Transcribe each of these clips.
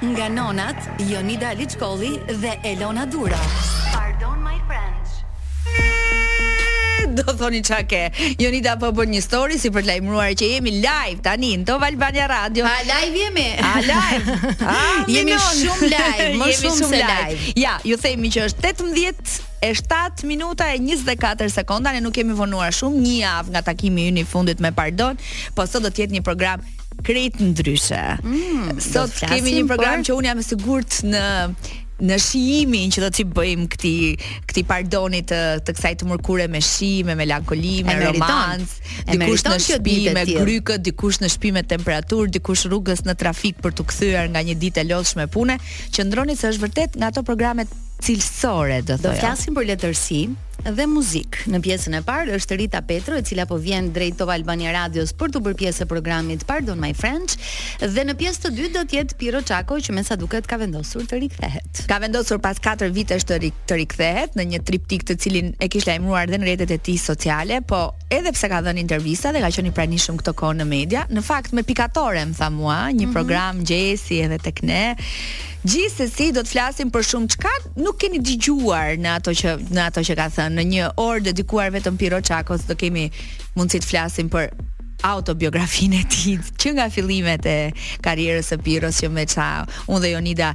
Nga nonat Jonida Liçkolli dhe Elona Duro. Pardon My French. Do thoni ça ke. Jonida po bën një story si për të lajmëruar që jemi live tani në Top Albania Radio. A live jemi? A live? A, jemi shumë live, më shumë, shumë se live. live. Ja, ju themi që është 18 e 7 minuta e 24 sekonda, ne nuk kemi vonuar shumë, një javë nga takimi ynë i fundit me pardon, po sot do të jetë një program krejt ndryshe. Mm, Sot kemi një program për... që unë jam e sigurt në në shijimin që do t'i bëjmë këtij këtij pardonit të të kësaj të mërkure me shi, me melankoli, me romancë, dikush në shtëpi me grykë, dikush në shtëpi me temperaturë, dikush rrugës në trafik për t'u kthyer nga një ditë e lodhshme pune, qëndroni se është vërtet nga ato programet cilësore, do thoja. Do flasim për letërsi, dhe muzikë. Në pjesën e parë është Rita Petro, e cila po vjen drejt Top Albania Radios për t'u bërë pjesë e programit Pardon My French, dhe në pjesë të dytë do të jetë Pirro Çako që me sa duket ka vendosur të rikthehet. Ka vendosur pas katër vitesh të rik, të rikthehet në një triptik të cilin e kish lajmëruar dhe në rrjetet e tij sociale, po edhe pse ka dhënë intervista dhe ka qenë i pranishëm këtë kohë në media, në fakt me pikatore më tha mua, një mhm. program ngjesi edhe tek ne. Gjithsesi do të flasim për shumë çka nuk keni dëgjuar në ato që në ato që ka thënë në një orë dedikuar vetëm Pirro Çakos do kemi mundësi të flasim për autobiografinë e tij që nga fillimet e karrierës së Pirros që me ça unë dhe Jonida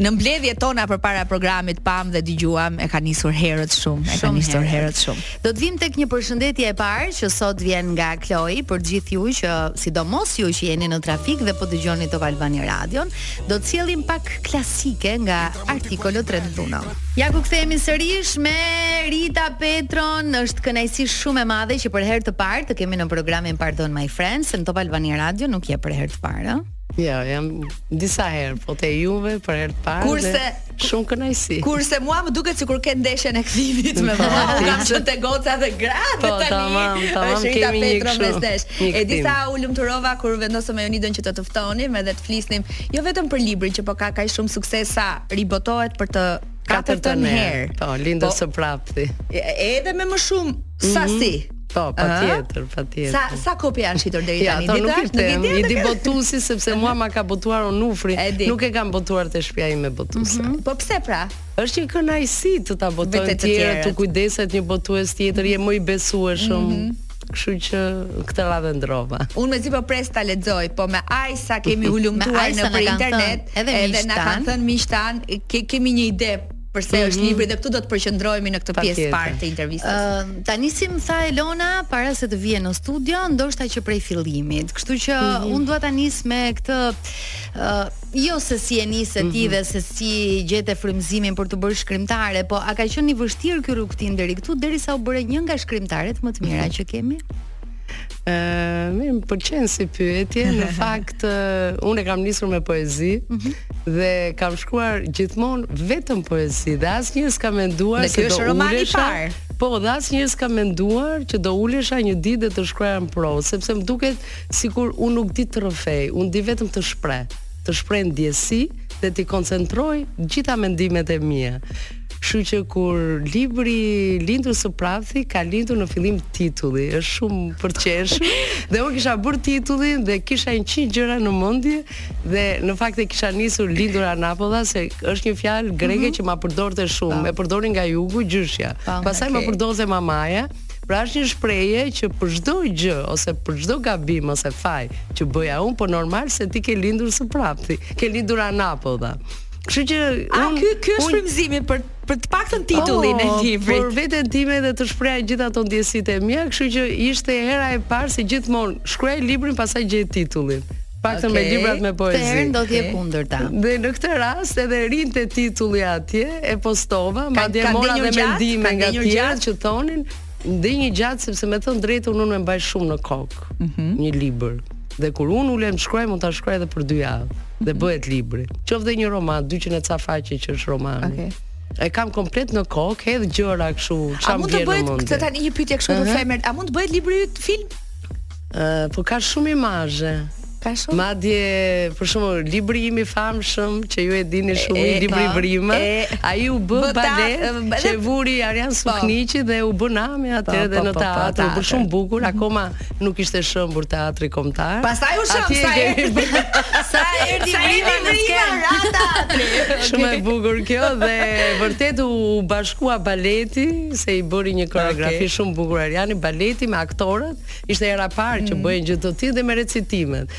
në mbledhjet tona përpara programit pam dhe dëgjuam e ka nisur herët shumë e ka Shumë nisur herët. herët shumë Do të vim tek një përshëndetje e parë që sot vjen nga Kloi për gjithë ju që sidomos ju që jeni në trafik dhe po dëgjoni Top Albania Radion. do të sjellim pak klasike nga Artikolo 31. Ja ku kthehemi sërish me Rita Petron. Është kënaqësi shumë e madhe që për herë të parë të kemi në programin Pardon My French në Top Albania Radio, nuk je për herë të parë, ëh? Jo, jam disa herë, po te juve për herë të parë. Kurse Shumë kënaqësi. Kurse mua më duket sikur ke ndeshjen e kthimit me po, mua, unë kam qenë te goca dhe gratë po, tani. Tamam, tamam, kemi një kështu. E di sa u lumturova kur vendosëm me Jonidën që të të ftonim edhe të flisnim jo vetëm për librin që po ka kaq shumë sukses sa ribotohet për të katërtën herë. Po, lindur po, së prapthi. Edhe me më shumë sasi. Mm -hmm. Po, patjetër, patjetër. Sa, sa kopje janë shitur deri tani? Ja, nuk i them, i di botuesi, sepse mua ma ka botuar Onufri, nuk e kam botuar te shpia ime botuese. Mhm. Po pse pra? është një kënaqësi të ta botojnë të tjerë, të kujdeset një botues tjetër, je më i besueshëm. Mm -hmm. Kështu që këtë radhë ndrova. Unë mezi po pres ta lexoj, po me aq sa kemi hulumtuar në internet, edhe na kanë thënë miqtë tanë, kemi një ide përse është mhm. libri dhe këtu do të përqendrohemi në këtë pjesë parë të intervistës. Ëm uh, ta nisim tha Elona para se të vije në studio, ndoshta që prej fillimit. Kështu që mm -hmm. unë dua ta nis me këtë ë uh, jo se si e nise ti mm -hmm. dhe se si gjete frymëzimin për t'u bërë shkrimtare, po a ka qenë i vështirë ky rrugëtim deri këtu derisa u bëre një nga shkrimtaret më të mira mhm. që kemi? Ëh, më pëlqen si pyetje. Në fakt, unë e kam nisur me poezi mm -hmm. dhe kam shkruar gjithmonë vetëm poezi dhe asnjëherë s'kam menduar se do ulesha. Ne kjo është romani i parë. Po, dhe asnjëherë s'kam menduar që do ulesha një ditë dhe të shkruaja në prozë, sepse më duket sikur unë nuk di të rrëfej, unë di vetëm të shpreh, të shpreh ndjesi dhe t'i koncentroj gjitha mendimet e mia. Kështu që kur libri lindur së prapthi ka lindur në fillim titulli, është shumë për të qeshur dhe unë kisha bërë titullin dhe kisha 100 gjëra në mendje dhe në fakt e kisha nisur lindur anapolla se është një fjalë greke mm -hmm. që ma përdorte shumë, e përdorin nga jugu gjyshja. Pastaj okay. ma përdorte mamaja. Pra është një shprehje që për çdo gjë ose për çdo gabim ose faj që bëja unë, po normal se ti ke lindur së prapthi, ke lindur anapolla. Kështu që A un, ky ky është frymëzimi për për të paktën po, titullin e librit. Po veten time dhe të shpreha gjithë ato ndjesitë e mia, kështu që ishte hera e parë se gjithmonë shkruaj librin pastaj gjej titullin. Paktën okay. me librat me poezi. Këtë herën do të jetë kundërta. Dhe në këtë rast edhe rrinte titulli atje e postova, madje mora dhe mendime nga të tjerë që thonin ndej një gjatë sepse me thënë drejtë unë e mbaj shumë në kokë. Mm -hmm. Një libër. Dhe kur unë ulem të shkruaj mund ta shkruaj edhe për dy javë. dhe bëhet libri. Qoftë dhe një roman, 200 e ca faqe që është romani. Okej. Okay. E kam komplet në kokë, hedh gjëra kështu, ça më vjen në mendje. A mund të bëhet tani një pyetje kështu për femër? A mund të bëhet libri yt film? Ë, po ka shumë imazhe. Ka shumë. Madje, për shembull, libri im i famshëm që ju e dini shumë, e, libri po. Vrima, ai u bë balet, që e vuri Arjan po. Sukniqi dhe u bë nami atë po, dhe në teatr, u bë shumë bukur, akoma nuk ishte shembur teatri kombëtar. Pastaj u shemb sa erdhi. Sa erdhi vrima në skenë. Shumë e bukur kjo dhe vërtet u bashkua baleti se i bëri një koreografi okay. shumë bukur Arjani baleti me aktorët ishte hera e parë mm. që bëhej një gjë e tillë dhe me recitimet.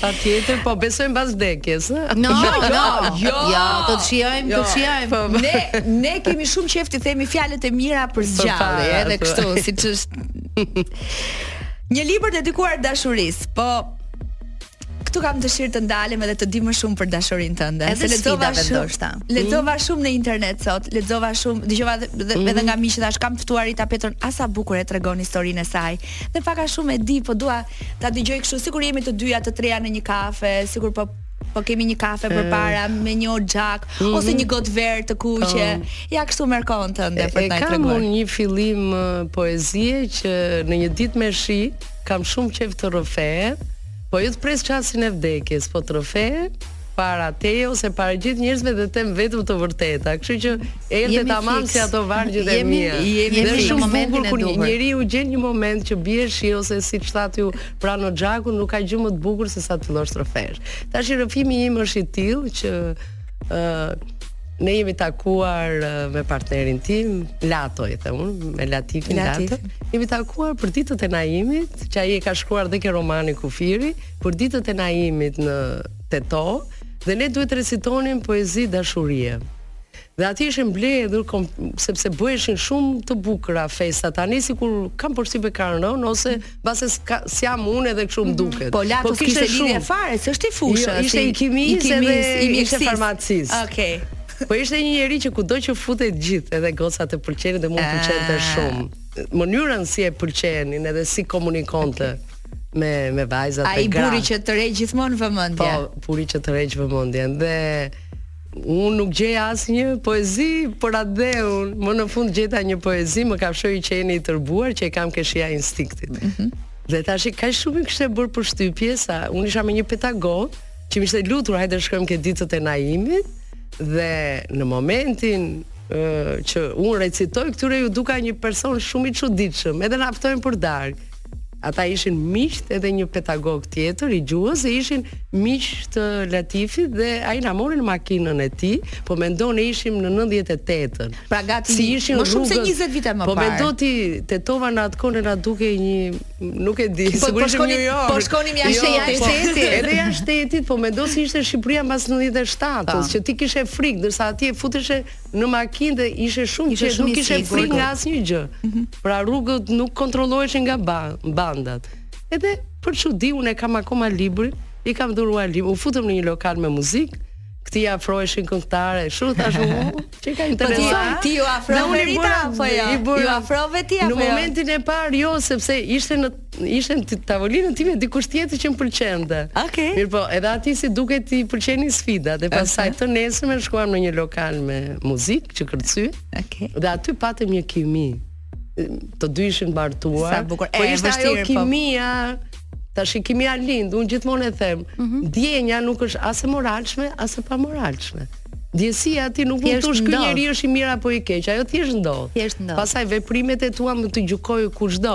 Patjetër, po besojmë pas vdekjes. No, jo, no, jo, jo, jo, të të shijojmë, jo, të shijojmë. Po, po. Ne, ne kemi shumë qejf të themi fjalët e mira për së gjalli, edhe kështu, siç është... Një libër dedikuar dashurisë, po këtu kam dëshirë të ndalem edhe të di më shumë për dashurinë tënde. Edhe se lexova shumë. Lexova mm. shumë në internet sot, lexova shumë, dëgjova edhe mm -hmm. edhe nga miqtë tash kam ftuar Rita Petron, ah sa bukur e tregon historinë e saj. Dhe pak a shumë e di, po dua Ta dëgjoj kështu sikur jemi të dyja të treja në një kafe, sikur po po pimë një kafe përpara me një oxhak mm -hmm. ose një gotë verë të kuqe. Oh. Ja kështu merr kohën tënde për ta treguar. Kam një fillim poezie që në një ditë me shi kam shumë qejf të rrëfehet. Po jo të pres çasin e vdekjes, po të rrëfehet. para teje ose para gjithë njerëzve dhe them vetëm të vërteta. Kështu që erdhe tamam si ato vargjet e mia. Jemi në shumë momentin e duhur. Njeriu gjen një moment që bie shi ose siç thatë ju pranë oxhakut nuk ka gjë më të bukur se sa të fillosh të rrëfesh. Tash rrëfimi im është i tillë që ë uh, Ne jemi takuar me partnerin tim, Lato i them unë, me Latifin Latif. Lato. Jemi takuar për ditët e Naimit, që ai e ka shkruar dhe ke romanin Kufiri, për ditët e Naimit në Tetovë dhe ne duhet të recitonim poezi dashurie. Dhe aty ishin mbledhur sepse bëheshin shumë të bukura festa. Tani sikur kam përshtypje kanë rënë ose mbase s'jam unë edhe kështu më mhm. duket. Po Lato po kishte lidhje fare, s'është i fushës. Jo, ishte i kimisë edhe i mjekësisë. Ishte farmacisë. Okej. Okay. Po ishte një njeri që kudo që futej gjithë, edhe gocat e pëlqenin dhe mund të pëlqente ah. shumë. Mënyrën si e pëlqenin edhe si komunikonte. Okay. me me vajza dhe gra. Ai burri që tërheq gjithmonë vëmendje. Po, burri që tërheq vëmendjen dhe unë nuk gjej asnjë poezi për Adeun. Më në fund gjeta një poezi, më kafshoi qeni i tërbuar që e kam keshia instinktit. Mm -hmm. Dhe tash kaq shumë i kishte bërë përshtypje sa unë isha me një pedagog që më ishte lutur hajde shkojmë ke ditët e Naimit dhe në momentin që unë recitoj këtyre iu duka një person shumë i çuditshëm, edhe na ftojnë për darkë. Ata ishin miqtë edhe një pedagog tjetër i gjuhës dhe ishin miq të Latifit dhe ai na mori në makinën e tij, po mendo ne ishim në 98-ën. Pra gati si ishin më shumë se 20 vite më po parë. Po mendo ti tetova në atë kohë na dukej një nuk e di, po, sigurisht po, po jo. Po shkonim jashtë jo, jashtë po, shtetit. Edhe jashtë shtetit, po mendo si ishte Shqipëria mbas 97-ës, ah. që ti kishe frikë, ndërsa atje futeshe në makinë dhe ishe shumë ishe qetë, nuk kishe frikë nga asnjë gjë. Mm -hmm. Pra rrugët nuk kontrolloheshin nga ba bandat. Edhe për çudi unë e kam akoma librin, i kam dhuruar librin. U futëm në një lokal me muzikë, këtij i afroheshin këngëtare, kështu thashë unë, që ka po interesuar. Ti iu afrove Rita apo jo? Iu afrove ti apo jo? Në momentin e parë jo, sepse ishte në ishte në tavolinën time dikush tjetër që më pëlqente. Okej. Okay. Mirpo, edhe atij si duket i pëlqenin sfidat. E pastaj të nesërmen shkuam në një lokal me muzikë që kërcyem. Okej. Okay. Dhe aty patëm një kimi. Të dy ishim të martuar. Sa bukur. Po ishte ajo po. kimia. Tashi kimia lind, unë gjithmonë e them, mm -hmm. ndjenja nuk është as e moralshme, as e pamoralshme. Ndjesia ti nuk mund të thuash ky njeri është i mirë apo i keq, ajo thjesht ndodh. Thjesht ndodh. Pastaj veprimet e tua mund t'i gjykojë kushdo.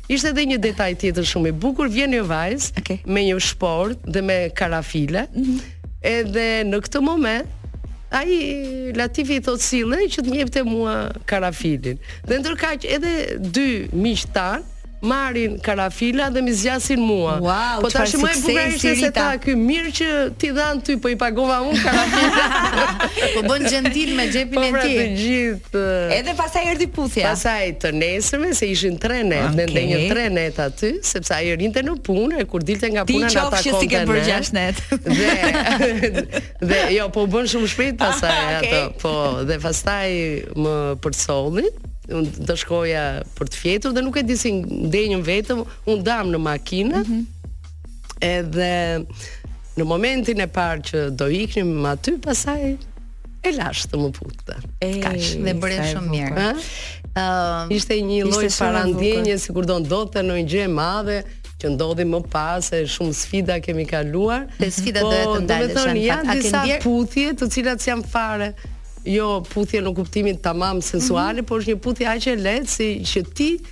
Ishte dhe një detaj tjetër shumë i bukur, vjen një vajzë okay. me një shportë dhe me karafile. Mm -hmm. Edhe në këtë moment ai Latifi i thotë sille që të m'jepte mua karafilin. Dhe ndërkaq edhe dy miqtë tanë marrin karafila dhe m'i zgjasin mua. Wow, po tash më e bukur ishte se ta ky mirë që t'i dhanë ty, po i pagova unë karafila. po bën gentil me xhepin po, e pra, tij. Po pra të gjithë. Edhe pastaj erdhi puthja. Pastaj të nesërmen se ishin tre net, okay. ndenjëm tre net aty, sepse ai rrinte në punë e kur dilte nga puna na takonte. Ti qofsh si ke bërë gjashtë net. dhe dhe jo, po u bënë shumë shpejt pastaj Aha, okay. ato. Po, dhe pastaj më përcolli unë të shkoja për të fjetur dhe nuk e di si ndenjëm vetëm, u ndamë në makinë, mm -hmm. Edhe në momentin e parë që do iknim më aty, pastaj e lashë të më puthë. E, Kaq, dhe bëre shumë mirë. Uh, ishte një lloj parandjenje, sikur do ndodhte ndonjë gjë e madhe, që ndodhi më pas se shumë sfida kemi kaluar. Dhe sfida po, do e të ndalë, shënë fatë. Janë disa ndjerë... puthje të cilat s'janë fare, jo puthje në kuptimin tamam sensuale, mm -hmm. por është një puthje aq e lehtë si që ti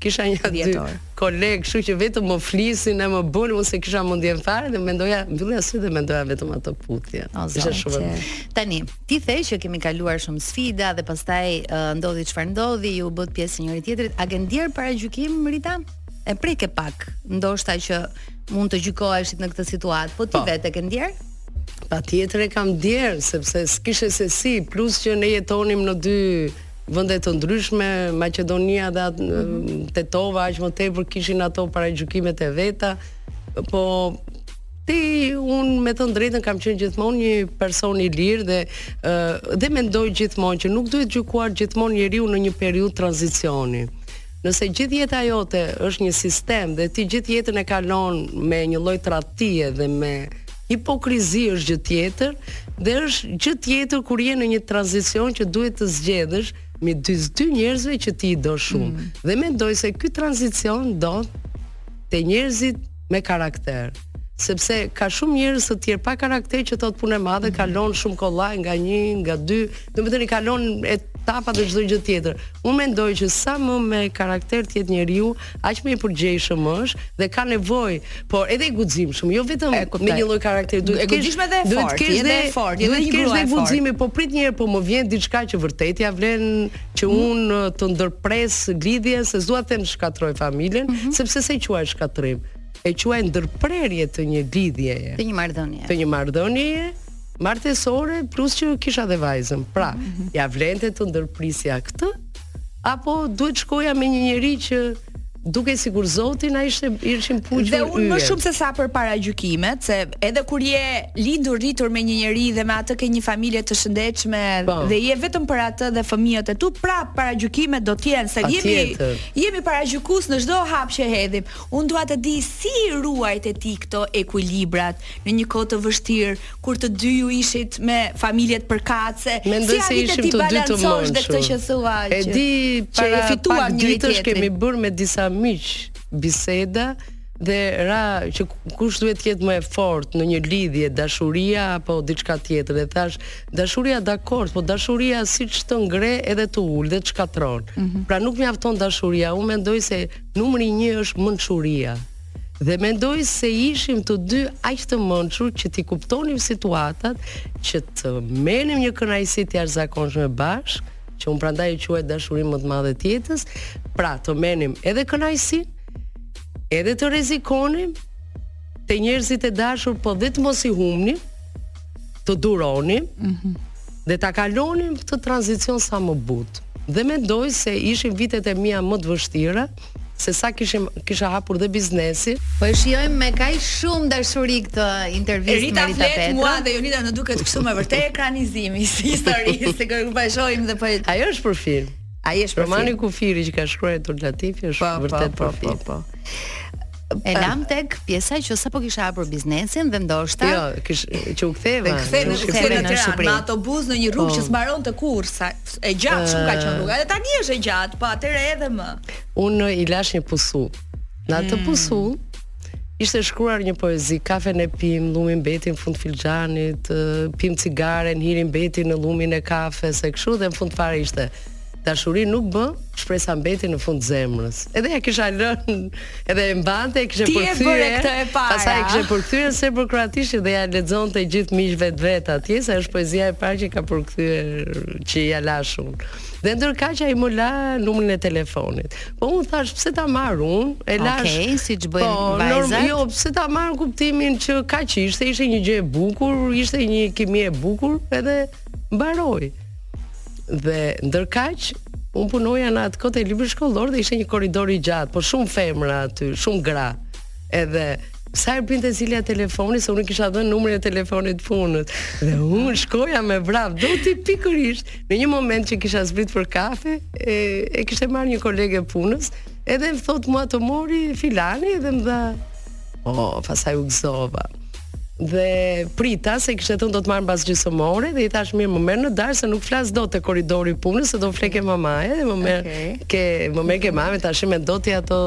Kisha një dy Dhjetor. kolegë, kështu që vetëm më flisnin e më bënë, unë s'e kisha mendjen fare dhe mendoja, mbyllja sytë dhe mendoja vetëm atë puthje. O Ishte zot. shumë e që- Tani, ti the që kemi kaluar shumë sfida dhe pastaj ë, ndodhi çfarë ndodhi, ju u bëtë pjesë e njëri-tjetrit. A ke ndier paragjykim Rita? E preke pak, ndoshta që mund të gjykoheshit në këtë situatë, po ti Po. vetë e ke ndier? Patjetër e kam ndier, sepse s'kishe se si, plus që ne jetonim në dy vende të ndryshme, Maqedonia dhe atë mm -hmm. Tetova aq më tepër kishin ato paragjykimet e veta. Po ti unë me thënë të drejtën kam qenë gjithmonë një person i lirë dhe uh, dhe mendoj gjithmonë që nuk duhet gjykuar gjithmonë njeriu në një periudhë tranzicioni. Nëse gjithë jeta jote është një sistem dhe ti gjithë jetën e kalon me një lloj tradhtie dhe me hipokrizi është gjë tjetër dhe është gjë tjetër kur je në një tranzicion që duhet të zgjedhësh me dy dy njerëzve që ti i do shumë. Mm. Dhe mendoj se ky tranzicion do te njerëzit me karakter sepse ka shumë njerëz të tjerë pa karakter që thotë punë e madhe, kalon shumë kollaj nga një, nga dy, domethënë i kalon etapa dhe çdo gjë tjetër. Unë mendoj që sa më me karakter të jetë njeriu, aq më i përgjegjshëm është dhe ka nevojë, por edhe i guximshëm, jo vetëm e, me një lloj karakteri, duhet të kesh edhe fort, duhet të kesh edhe fort, edhe një grua e fort. Duhet të kesh edhe guximi, po prit një herë, po më vjen diçka që vërtet ia vlen që mhm. unë të ndërpres lidhjen, se s'dua të them shkatërroj familjen, mm -hmm. sepse s'e quaj shkatërrim, e quaj ndërprerje të një lidhjeje. Të një marrëdhënie. Të një marrëdhënie, martesore, plus që kisha dhe vajzën. Pra, mm -hmm. ia vlente të ndërprisja këtë, apo duhet shkoja me një njeri që Dukej sikur Zoti na ishte ishim puqur Dhe unë më shumë se sa për paragjykimet, se edhe kur je lindur rritur me një njeri dhe me atë ke një familje të shëndetshme po. dhe je vetëm për atë dhe fëmijët e tu, pra paragjykimet do të jenë se jemi patjetër, jemi paragjykues në çdo hap që hedhim. Unë dua të di si ruajte ti këto ekuilibrat në një kohë të vështirë kur të dy ju ishit me familjet përkatëse. Mendoj si se ishim të dy të mençur. Dhe këtë që thua që, e di, që para, e fituam pak ditësh kemi bërë me disa miq biseda dhe ra që kush duhet të jetë më e fortë në një lidhje, dashuria apo diçka tjetër. Dhe thashë, dashuria dakord, po dashuria siç të ngre edhe të ul dhe të shkatërron. Mm -hmm. Pra nuk mjafton dashuria, unë mendoj se numri 1 është mençuria. dhe mendoj se ishim të dy aq të mençur që t'i kuptonim situatat, që të merrnim një kënaqësi të jashtëzakonshme bashkë, që unë prandaj e quaj dashurinë më të madhe të jetës, pra të merrnim edhe kënaqësi, edhe të rrezikonim te njerëzit e dashur, po dhe të mos i humnim, të duronim. Mm -hmm. Dhe ta kalonim këtë tranzicion sa më butë dhe mendoj se ishin vitet e mia më të vështira, se sa kishim kisha hapur dhe biznesin. Po e shijojmë, me kaq shumë dashuri këtë intervistë Rita me Rita Petro. Mua dhe Jonidës na duket kështu me vërtet ekranizimi i historisë, sikur po e shohim dhe po. Ajo është për film. Ai është romani Kufiri që ka shkruajtur Latifi është po, po, vërtet po, për film. Po, po, po. E lamë tek pjesa që sapo kisha hapur biznesin dhe ndoshta Jo, kish që u ktheva. Dhe kthehem, kthehem në Tiranë, me autobus në një rrugë po. që s'mbaronte kurrë, sa e gjatë shumë ka qenë rruga. Edhe tani është e gjatë, po atëhere edhe më. Unë i lashë një pusullë. Në atë mm. pusullë ishte shkruar një poezi, kafenë pimë, llumi mbeti n'fund filxhanit, pimë cigaren, hiri mbeti në llumin e kafes e kështu dhe në fund fare ishte Dashuri nuk bëmë, shpresa mbeti në fund zemrës. Edhe ia kisha lënë, edhe e mbante, e kishte përkthyer. Ti e bëre këtë e para. Pastaj e kishte përkthyer serbokroatisht dhe ia lexonte gjithë miqve të vet atje, se është poezia e parë që ka përkthyer që ia la shumë. Dhe ndërkaq ai më la numrin e telefonit. Po unë thashë pse ta marr unë? E lashë. Okej, okay, siç bëjnë po, vajzat. Jo, pse ta marr, n'kuptimin që kaq ishte, ishte një gjë e bukur, ishte një kimi e bukur, edhe mbaroi. Dhe ndërkaq unë punoja në atë kohë te Libri Shkollor dhe ishte një korridor i gjatë, po shumë femra aty, shumë gra. Edhe sa herë binte zilja e telefonit se unë i kisha dhënë numrin e telefonit të punës dhe unë shkoja me vrap do ti, pikërisht në një moment që kisha zbritur për kafe e, e kishte marrë një kolege e punës edhe më thotë mua të mori filani edhe më dha Po, oh, pasaj u gëzova. Dhe prita se kishte thënë do të marr mbas gjysmë ore dhe i thashë mirë më merr në darkë se nuk flas dot te korridori i punës, se do flesh ke mamaja dhe më merr okay. ke më merr ke mamë tash me dot ja ato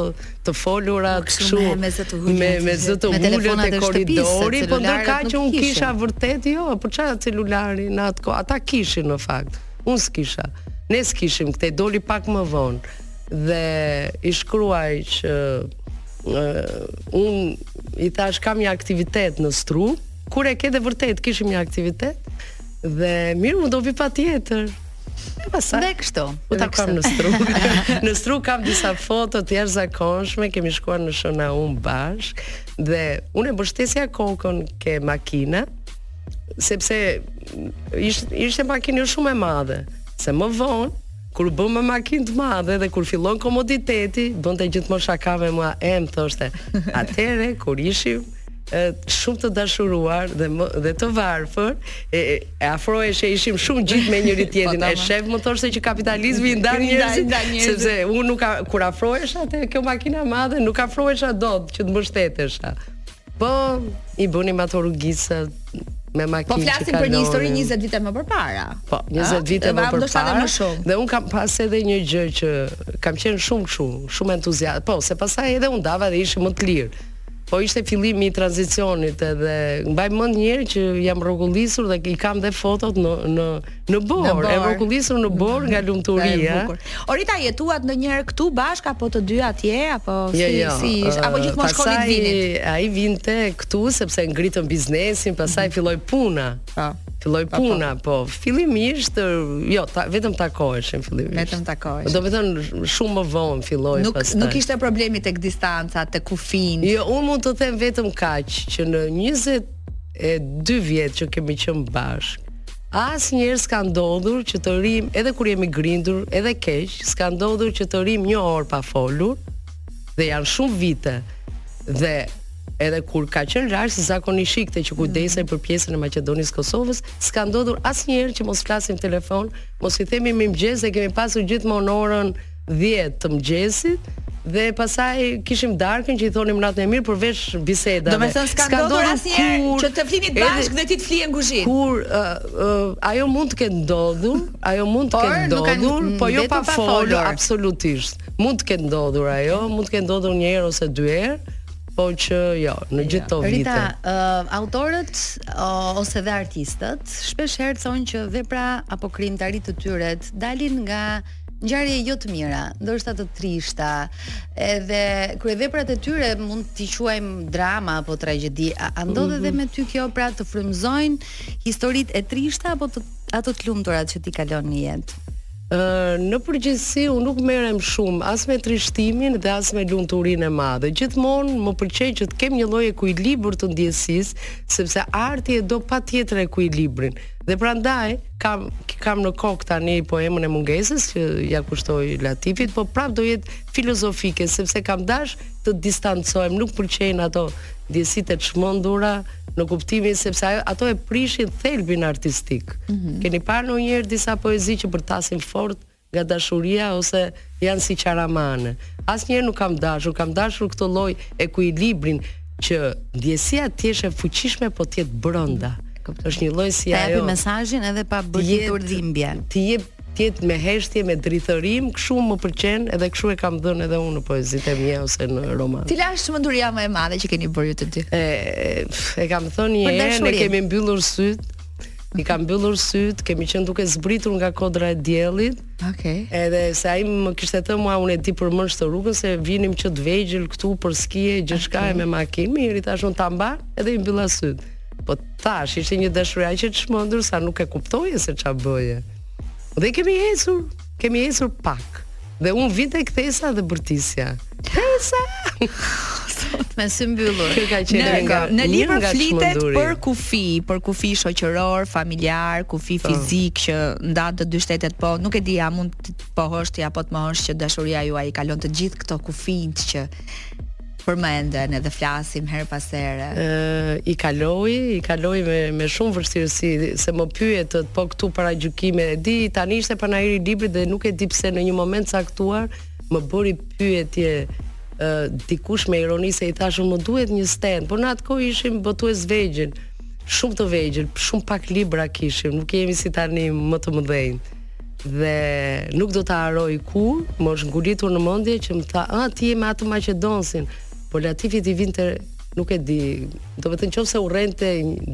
të folura kështu me zë të me me zë të ulur te korridori po ndërkohë që un kisha vërtet jo po çfarë celulari në atë kohë ata kishin në fakt un s'kisha ne s'kishim këtë doli pak më vonë dhe i shkruaj që unë i thashë kam një aktivitet në Strugë, kur e ke dhe vërtet kishim një aktivitet dhe mirë unë do vij patjetër. E pasaj. Dhe kështu. U takuam në Strugë. Në Strugë kam disa foto të jashtëzakonshme, kemi shkuar në Shën Naum bashkë, dhe unë e mbështesja kokën ke makina, sepse ishte, ishte makinë jo shumë e madhe, se më vonë, Kur u bëmë me makinë të madhe dhe kur fillon komoditeti, bënte gjithmonë shaka me mua, e më thoshte, atëherë kur ishim e, shumë të dashuruar dhe më, dhe të varfër, e, e, e afrohesh e ishim shumë ngjitur me njëri-tjetrin. Po, e sheh më thoshte që kapitalizmi i ndan njerëzit, sepse unë nuk kur afrohesha te kjo makina e madhe, nuk afrohesha dot që të mbështetesha. Po i bënim ato rrugice me makinë. Po flasim për një histori 20 vite më përpara. Po, 20 vite më përpara. Më shumë. Dhe un kam pas edhe një gjë që kam qenë shumë kështu, shumë entuziast. Po, se pastaj edhe u ndava dhe ishim më të lirë. Po ishte fillimi i tranzicionit edhe mbaj mend një herë që jam rrokullisur dhe i kam dhe fotot në në Në borë, e rrokullisur në borë nga lumturia. O Rita, jetuat ndonjëherë këtu bashkë apo të dy atje apo jo, si jo, si ish, apo gjithmonë shkonit vinit. Ai vinte këtu sepse ngritëm biznesin, pastaj mhm. filloi puna. Po. Filloi puna, po fillimisht jo, ta, vetëm takoheshim fillimisht. Vetëm takoheshim. Domethënë shumë më vonë filloi pastaj. Nuk nuk ishte problemi tek distanca, tek kufiri. Jo, unë mund të them vetëm kaq që në 22 vjet që kemi qenë bashkë Asnjëherë s'ka ndodhur që të rrim edhe kur jemi grindur, edhe keq, s'ka ndodhur që të rrim një orë pa folur dhe janë shumë vite. Dhe edhe kur ka qenë jashtë se zakonisht ikte që kujdesej për pjesën e Maqedonisë Kosovës, s'ka ndodhur asnjëherë që mos flasim telefon, mos i themi mirëmëngjes dhe kemi pasur gjithmonë orën 10 të mëngjesit dhe pastaj kishim darkën që i thonim natën e mirë përveç bisedave. Domethënë s'ka ndodhur asnjëherë që të flinit bashkë dhe ti të flije në kuzhinë. Kur uh, uh, ajo mund të ketë ndodhur, ajo mund të ketë ndodhur, mm, po jo pa folur absolutisht. Mund të ketë ndodhur ajo, mund të ketë ndodhur një herë ose dy herë, po që jo, në gjithë këto vite. Rita, uh, autorët uh, ose dhe artistët shpesh herë thonë që vepra apo krijimtaritë e tyre dalin nga ngjarje jo të mira, ndoshta të trishta, edhe kryeveprat e tyre mund t'i quajmë drama apo tragjedi. A, a ndodh edhe mhm. me ty kjo pra të frymëzojnë historitë e trishta apo të, ato të lumtura që ti kalon në jetë? në përgjithësi unë nuk merrem shumë as me trishtimin dhe as me lumturinë e madhe. Gjithmonë më pëlqen që të kem një lloj ekuilibër të ndjesisë, sepse arti e do patjetër ekuilibrin. Dhe prandaj kam kam në kokë tani poemën e mungesës që ia kushtoj Latifit, po prap do jetë filozofike sepse kam dash të distancohem, nuk pëlqejnë ato ndjesitë e çmendura në kuptimin sepse ajo, ato e prishin thelbin artistik. Mm -hmm. Keni parë ndonjëherë disa poezi që bërtasin fort Nga dashuria ose janë si qaramane. Asnjëherë nuk kam dashur, kam dashur këtë lloj ekuilibrin që ndjesia të jetë e fuqishme po të jetë brenda. Është një lloj si ajo. Të japë mesazhin edhe pa bërtitur dhimbje. Të jep të jetë me heshtje, me drithërim, kështu më pëlqen edhe kështu e kam dhënë edhe unë në poezitë e mia ose në roman. Cila është çmenduria më e madhe që keni bërë ju të dy? E e kam thënë një herë, ne kemi mbyllur sytë, i kam mbyllur sytë, kemi qenë duke zbritur nga kodra e diellit. Okej. Okay. Edhe se ai më kishte thënë mua unë e di përmendsh rrugën se vinim që të vegjël këtu për skije gjithçka okay. e me makinë, mirë tash unë ta mba edhe i mbylla sytë. Po tash ishte një dashuri aq e çmendur sa nuk e kuptoje se ç'a bëje. Dhe kemi ecur, kemi ecur pak. Dhe unë vinte kthesa dhe bërtisja. Kthesa! me sy mbyllur. Kjo ka qenë nga në libër flitet për kufi, për kufi shoqëror, familjar, kufi po. fizik që ndan të dy shtetet, po nuk e di a mund të pohosh ti apo të mohosh që dashuria juaj i kalon të gjithë këto kufijtë që përmenden edhe flasim herë pas here. Ë i kaloi, i kaloi me me shumë vështirësi se më pyetët po këtu paragjykime e di, tani ishte panairi i librit dhe nuk e di pse në një moment caktuar më bëri pyetje ë dikush me ironi se i thashë më duhet një stand, por në atë kohë ishim botues vegjël, shumë të vegjël, shumë pak libra kishim, nuk jemi si tani më të mëdhenj. dhe nuk do ta harroj kurrë, më është ngulitur në mendje që më tha, "Ah, ti je me atë maqedonsin." Po Latifi ti vinte nuk e di, do të thënë nëse urrente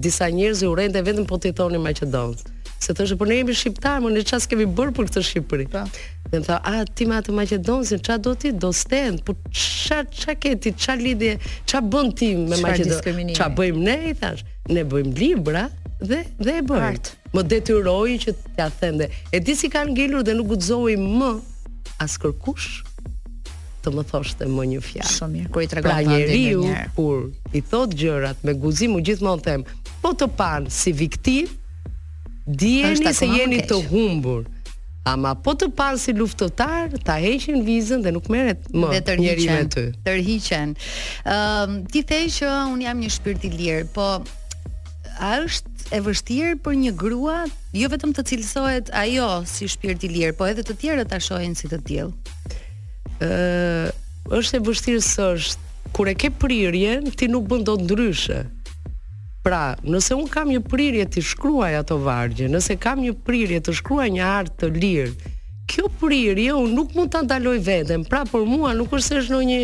disa njerëz i urrente vetëm po t'i thoshin maqedon. Se thoshte po ne jemi shqiptarë, më ne çfarë s'kemi bërë për këtë Shqipëri. Po. Dhe më tha, "A ti me atë maqedonsin, çfarë do ti? Do stend, po ç'a ç'a ke ti, ç'a lidhje, ç'a bën ti me Maqedoninë? Ç'a bëjmë ne?" i thashë. Ne bëjmë libra dhe dhe e bëjmë. më detyroi që t'ia them dhe e di si kanë ngelur dhe nuk guxoi më askërkush të më thoshte më një fjalë. Shumë mirë. Kur i tregon pra, njeriu kur i thot gjërat me guxim, u gjithmonë them, po të pan si viktim, dijeni se jeni të humbur. Ama po të pan si luftëtar, ta heqin vizën dhe nuk merret më dhe njeri me ty. Tërhiqen. Ëm, um, ti the që un jam një shpirt i lirë, po A është e vështirë për një grua jo vetëm të cilësohet ajo si shpirt i lirë, po edhe të tjerët ta shohin si të tillë? Ë, është e vështirë s'është. Kur e ke prirjen, ti nuk bën dot ndryshe. Pra, nëse un kam një prirje t'i shkruaj ato vargje, nëse kam një prirje të shkruaj një art të lirë, Kjo prirje unë nuk mund ta ndaloj veten. Pra për mua nuk është se është ndonjë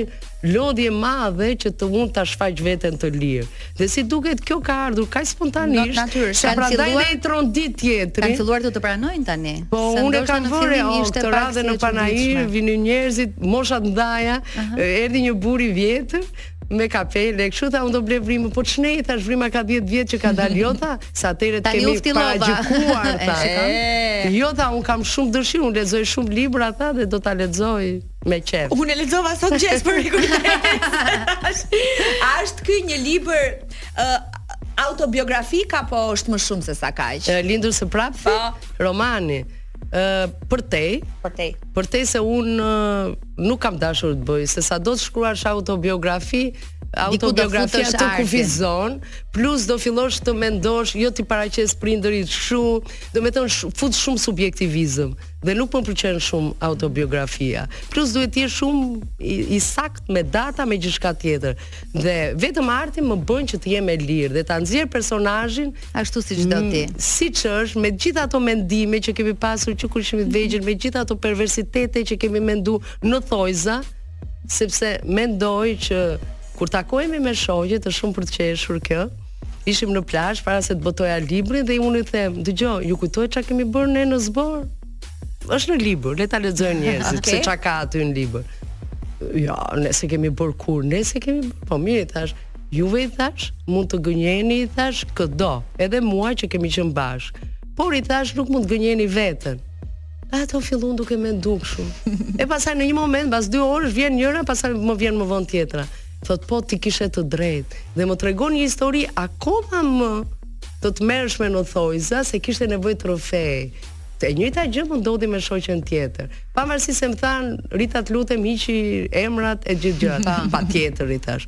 lodhje e madhe që të mund ta shfaq veten të lirë. Dhe si duket kjo ka ardhur kaq spontanisht. Natyrisht, sa pranda e kupton dhe tjetri. Kanë filluar të të pranojnë tani. Po unë e kam vënë re, ishte te radha në panair, vinin njerëzit, mosha të mdhaja, erdhi një burr i vjetër me kapele, kështu tha unë do blej Vrimën, po ç'ne i thash Vrima ka 10 vjet që ka dalë. Jo tha, se atëhere të kemi paragjykuar tha. jo tha unë kam shumë dëshirë, unë lexoj shumë libra tha dhe do ta lexoj me qef. Unë e lexova sot gjes për rikurtes. A është ky një libër uh, autobiografik apo është më shumë se sa kaq? Lindur së prapthi, po. romani. Ë përtej, përtej. Përtej se un nuk kam dashur të bëj, se sa do të shkruash autobiografi, autobiografia të kufizon, plus do fillosh të mendosh, jo t'i paraqes prindërit shumë, domethënë fut shumë subjektivizëm dhe nuk më pëlqen shumë autobiografia. Plus duhet të jesh shumë i, i sakt me data me gjithçka tjetër. Dhe vetëm arti më bën që të jem e lirë dhe ta nxjerr personazhin ashtu siç do ti. Siç është, me gjithë ato mendime që kemi pasur që kur ishim të vegjël, me gjithë ato perversitete që kemi menduar në thojza, sepse mendoj që kur takohemi me shoqet është shumë për të qeshur kjo. Ishim në plazh para se të botoja librin dhe unë i them, "Dëgjo, ju kujtohet ça kemi bërë ne në zbor?" Është në libër, le ta lexojnë njerëzit okay. se ça ka aty në libër. Jo, ne s'e kemi bër kurrë, ne s'e kemi bër. Po mirë, thash, juve i thash, mund të gënjeni i thash këdo, edhe mua që kemi qenë bashk. Por i thash nuk mund të gënjeni veten. Ato filluan duke menduar kështu. E pastaj në një moment, pas 2 orësh vjen njëra, pastaj më vjen më vonë tjetra. Thot po ti kishe të drejtë dhe më tregon një histori akoma më të tmerrshme në thojza se kishte nevojë të rrëfej E njëjta gjë më ndodhi me shoqen tjetër. Pavarësisht se më thanë, Rita të lutem hiqi emrat e gjithë gjërat. Patjetër i thashë.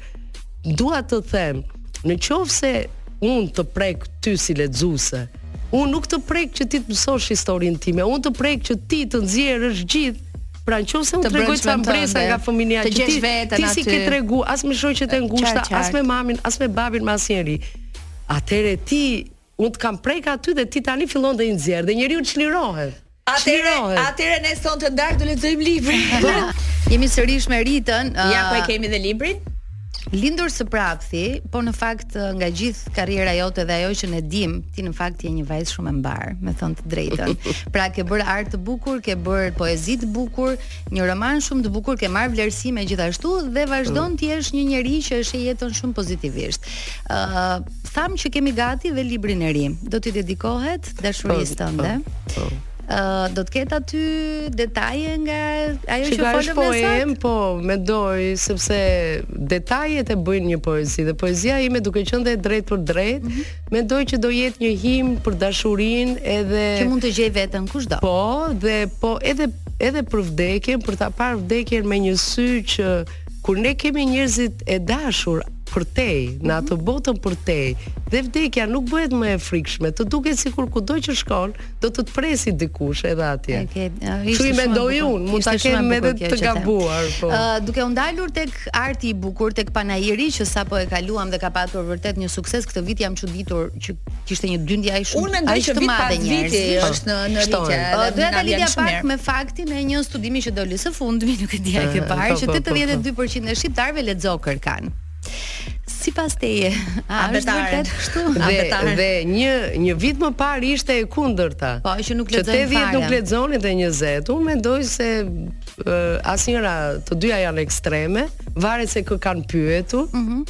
Dua të them, në qoftë se unë të prek ty si lexuese, unë nuk të prek që ti të mësosh historinë time, unë të prek që ti të nxjerrësh gjithë Pra në qoftë se unë Të tregoj brendshme ca mbresa nga fëmijëria që ti, gjesh veten aty. ti s'i ke tregu as me shoqet e ngushta, qartë, as qartë. me mamin, as me babin, me asnjëri. Atëherë ti Unë të kam prek aty dhe ti tani fillon t'i nxjerr dhe njeriu çlirohet. Atëherë, atëherë ne s'na ka mbetur të lexojmë librin. Po, jemi sërish me Ritën. Uh, ja ku e kemi dhe librin. Lindur së prapthi, po në fakt nga gjithë karriera jote dhe ajo që ne dimë, ti në fakt je një vajzë shumë e mbarë, me thënë të drejtën. Pra ke bërë art të bukur, ke bërë poezi të bukur, një roman shumë të bukur, ke marrë vlerësime gjithashtu dhe vazhdon të jesh një njeri që e sheh jetën shumë pozitivisht. Ëh, uh, Thamë që kemi gati dhe librin e ri. Do t'i dedikohet dashurisë tënde. Po. po. Uh, do të ketë aty detaje nga ajo që folëm po em, po mendoj sepse detajet e bëjnë një poezi dhe poezia ime duke qenë dhe drejtpërdrejt, mm -hmm. mendoj që do jetë një himn për dashurinë edhe që mund të gjejë veten kushdo. Po, dhe po edhe edhe për vdekjen, për ta parë vdekjen me një sy që Kur ne kemi njerëzit e dashur përtej, në mhm. atë botën përtej, dhe vdekja nuk bëhet më e frikshme, të duket sikur kudo që shkon, do të të presë dikush edhe atje. Okay. Kështu e mendoj unë, mund ta kem edhe të gabuar. Po. Uh, duke u ndalur tek arti i bukur, tek panairi, që sapo e kaluam dhe ka patur vërtet një sukses, këtë vit jam çuditur që kishte një dyndje aq shumë unë mendoj që vit pas viti është në në rritje. Po, doja ta lidhja pak me faktin e një studimi që doli së fundmi, nuk e di a ke parë, që 82% e shqiptarëve lexokërkan. Sipas teje, a është vërtet kështu? Dhe dhe një një vit më parë ishte e kundërta. Po, që nuk lexojnë fare. Që 80 nuk lexonin dhe 20. Unë mendoj se asnjëra të dyja janë ekstreme, varet se kë kanë pyetur. Mhm.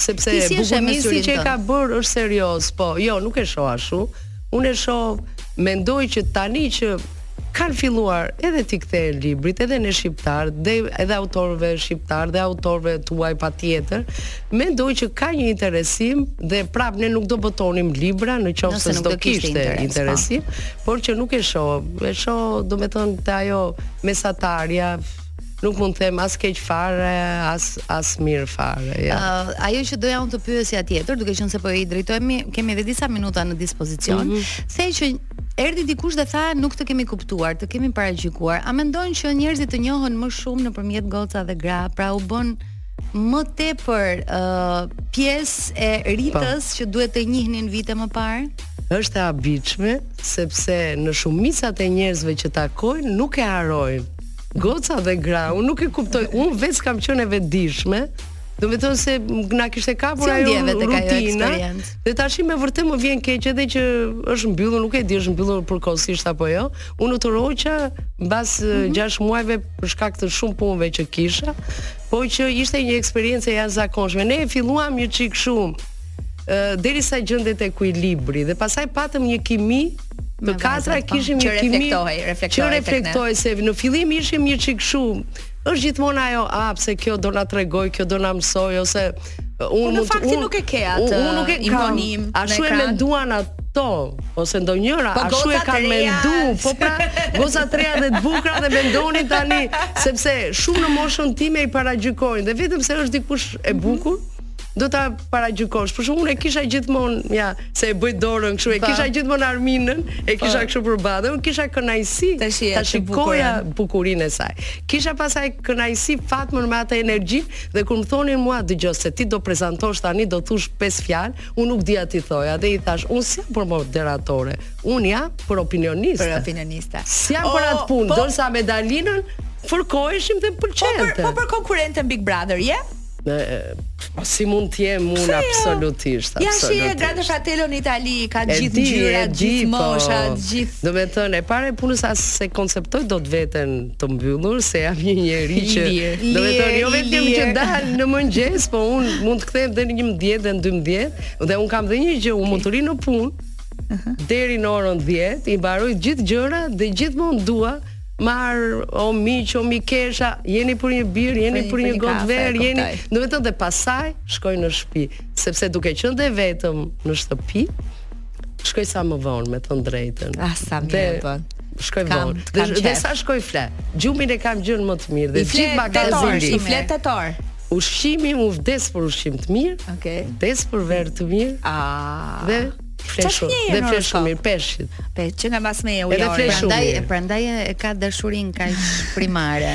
sepse burimi që e ka bërë është serioz, po, jo, nuk e shoh ashtu. Unë e shoh, mendoj që tani që kanë filluar edhe t'i kthehen librit edhe ne shqiptarët dhe edhe autorëve shqiptarë dhe autorëve të huaj patjetër mendoj që ka një interesim dhe prap ne nuk do botonim libra në qoftë se s'do kishte interes, interesim pra. por që nuk e shoh e shoh domethënë te ajo mesatarja nuk mund të them as keq fare, as as mirë fare. Ja. Uh, ajo që doja unë të pyesja tjetër, duke qenë se po i drejtohemi, kemi edhe disa minuta në dispozicion, mm -hmm. se që erdhi dikush dhe tha nuk të kemi kuptuar, të kemi paragjykuar. A mendon që njerëzit të njohën më shumë nëpërmjet goca dhe gra, pra u bën më tepër uh, pjesë e Ritës pa. Po. që duhet të njihnin vite më parë? Është e habitshme sepse në shumica e njerëzve që takoj nuk e harrojnë Goca dhe gra, unë nuk e kuptoj. Unë vetë kam qenë e vetëdijshme. Domethënë se na kishte kapur ajo rutina. Dhe tash me vërtet më vjen keq edhe që është mbyllur, nuk e di është mbyllur përkohësisht apo jo. Unë u tërhoqa mbas 6 mm -hmm. muajve për shkak të shumë punëve që kisha, po që ishte një eksperiencë e jashtëzakonshme. Ne e filluam një çik shumë derisa gjendet ekuilibri dhe pasaj patëm një kimi Të katra po. kishim një kimi që reflektohej se në fillim ishim një çik shumë. Është gjithmonë ajo, a pse kjo do na tregojë, kjo do na mësojë ose uh, unë në fakt ti nuk e ke atë. Unë nuk e kam. Ashtu e menduan ato ose ndonjëra, po, ashtu e kanë mendu, po pra, goca të reja dhe të bukura dhe mendonin tani sepse shumë në moshën time i paragjykojnë dhe vetëm se është dikush e bukur, do ta paragjykosh. Për shembull e kisha gjithmonë, ja, se e bëj dorën kështu, e po. kisha gjithmonë Arminën, e po. kisha kështu përballë unë, kisha kënaqësi ta shikoja bukurinë e saj. Kisha pasaj kënaqësi Fatmën me atë energji dhe kur më thonin mua dëgjo se ti do prezantosh tani do thosh pesë fjalë, unë nuk dija t'i thoja dhe i thashë, unë s'jam për moderatore, unë jam për opinioniste. Për opinioniste. S'jam për atë punë, po, ndërsa me Dalinën fërkoheshim dhe pëlqente. Po për, po për konkurrentën Big Brother, je? Yeah? Në, po si mund të jem unë jo? absolutisht, ja, absolutisht. Ja, si e Grande Fratello në Itali, ka gjithë ngjyrat, gjithë po, moshat, gjithë... Domethënë, e para e punës as s'e konceptoj dot veten të mbyllur, se jam një njeri që... domethënë, jo vetëm që dal në mëngjes, po unë mund të kthehem dhe njëmbëdhjetë dhe në dymbëdhjetë, dhe unë kam dhe një gjë, unë mund të rri në punë, deri në orën 10, i mbaroj gjithë gjërat dhe gjithmonë dua Marr, o miq, o mikesha, jeni për një birrë, jeni për një gotë verë, jeni, do të thotë pasaj shkoj në shtëpi, sepse duke qenë dhe vetëm në shtëpi, shkoj sa më vonë them të drejtën. Ah, sa më vonë. Shkoj vonë. Dhe, dhe sa shkoj fle. Gjumin e kam gjënë më të mirë dhe gjithë magazini. I fle tetë orë. Ushqimi unë vdes për ushqim të mirë. Okej. Okay. Vdes për verë të mirë. Ah. Dhe Veshur, dhe veshur mirë, peshit. Pe, që nga mas me e u jorë. Prandaj, prandaj e ka dashurinë kaq primare.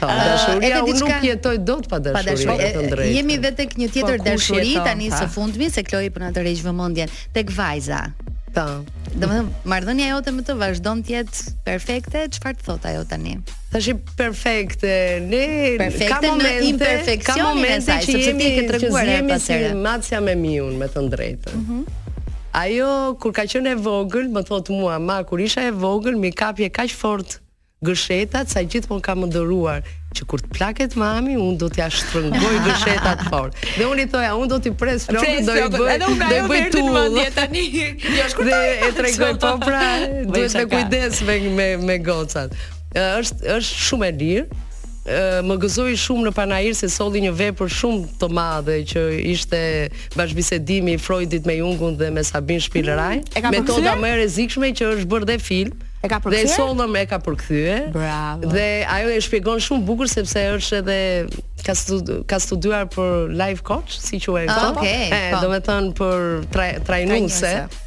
Po, uh, dashuria unë nuk jetoj dot pa dashuri, pa dashuri. të drejtë. Jemi dhe tek një tjetër po, dashuri tani së fundmi se Kloi po na tërheq vëmendjen tek vajza. Po. Domethënë marrëdhënia jote me të vazhdon të jetë perfekte, çfarë të thotë ajo tani? Tash i perfekte. Ne perfekte ka momente, ka momente që jemi si macja me miun, me të drejtën. Mm -hmm. Ajo kur ka qenë e vogël, më thot mua, ma kur isha e vogël, m'i kapje kaq fort gëshetat sa gjithmonë kam ëndërruar që kur të plaket mami, unë do t'ja shtrëngoj gëshetat fort. Dhe unë i thoja, unë do t'i pres flokët, do i bëj, do i bëj tu. Tani, jo, shkurtoj. Dhe e tregoj po pra, duhet me kujdes me me me gocat. është është shumë e lirë. Ë më gëzoi shumë në Panair se solli një vepër shumë të madhe që ishte bashkëbisedimi i Freudit me Jungun dhe me Sabina Spielrein. Mm, metoda më e rrezikshme që është bërë dhe film. E ka përkthyer. Dhe sollëm e ka përkthyer. Bravo. Dhe ajo e shpjegon shumë bukur sepse është edhe ka studi ka studiuar për life coach, si quhet ah, këto. Okej. Okay, po. do të thotë për tra trajnuese.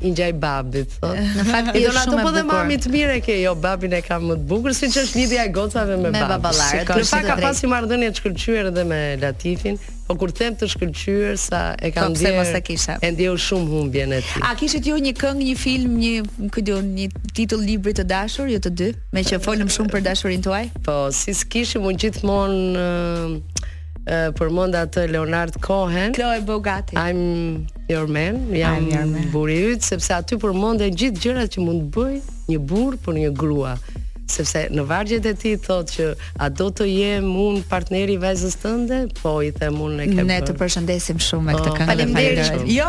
i ngjaj babit, thotë. Në fakt ti je shumë e bukur. Po dhe mami të mirë e ke, jo babin e kam më të bukur, siç është lidhja e gocave me, me baballarët. Në fakt ka pas marrëdhënie të shkëlqyer edhe me Latifin, Po kur them të shkëlqyer sa e kam po, ndjerë. Po pse mos e kisha? E ndjeu shumë humbjen e tij. A kishit ju një këngë, një film, një, ku diu, një titull libri të dashur ju të dy, me që folëm shumë për dashurinë tuaj? Po, si s'kishim unë gjithmonë Uh, përmend atë Leonard Cohen. Chloe Bogati. I'm your man, jam burri yt sepse aty përmenden gjithë gjërat që mund të bëj një burrë për një grua sepse në vargjet e tij thotë që a do të jem unë partneri i vajzës tënde? Po i them unë e ke. Ne të përshëndesim shumë me këtë oh, këngë. Faleminderit. Jo,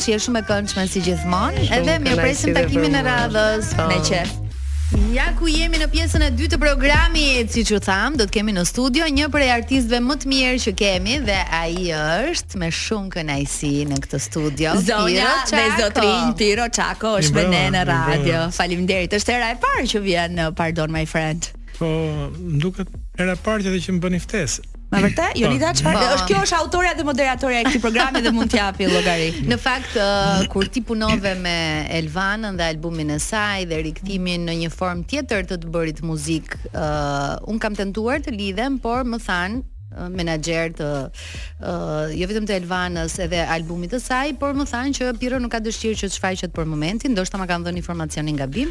Që je shumë e këndshme si gjithmonë, edhe mirëpresim takimin e radhës. Me qejf. Ja ku jemi në pjesën e dytë të programit, siç ju thamë, do të kemi në studio një prej artistëve më të mirë që kemi dhe ai është me shumë kënaqësi në këtë studio. Zonja dhe zotërinj Pirro Çako është me ne në radio. Faleminderit. Është hera e parë që vjen në Pardon My French. Po, më duket hera e parë që dhe që më bëni ftesë. Me vërtet? Po. Jolita çfarë? Po. Është kjo është autorja dhe moderatorja e këtij programi dhe mund t'japë llogari. Në fakt, uh, kur ti punove me Elvanën dhe albumin e saj dhe rikthimin në një formë tjetër të të bërit muzikë, uh, unë kam tentuar të lidhem, por më thanë menaxherët uh, jo vetëm të Elvanës edhe albumit të saj, por më thanë që Pirro nuk ka dëshirë që të shfaqet për momentin, ndoshta ma kanë dhënë informacionin gabim.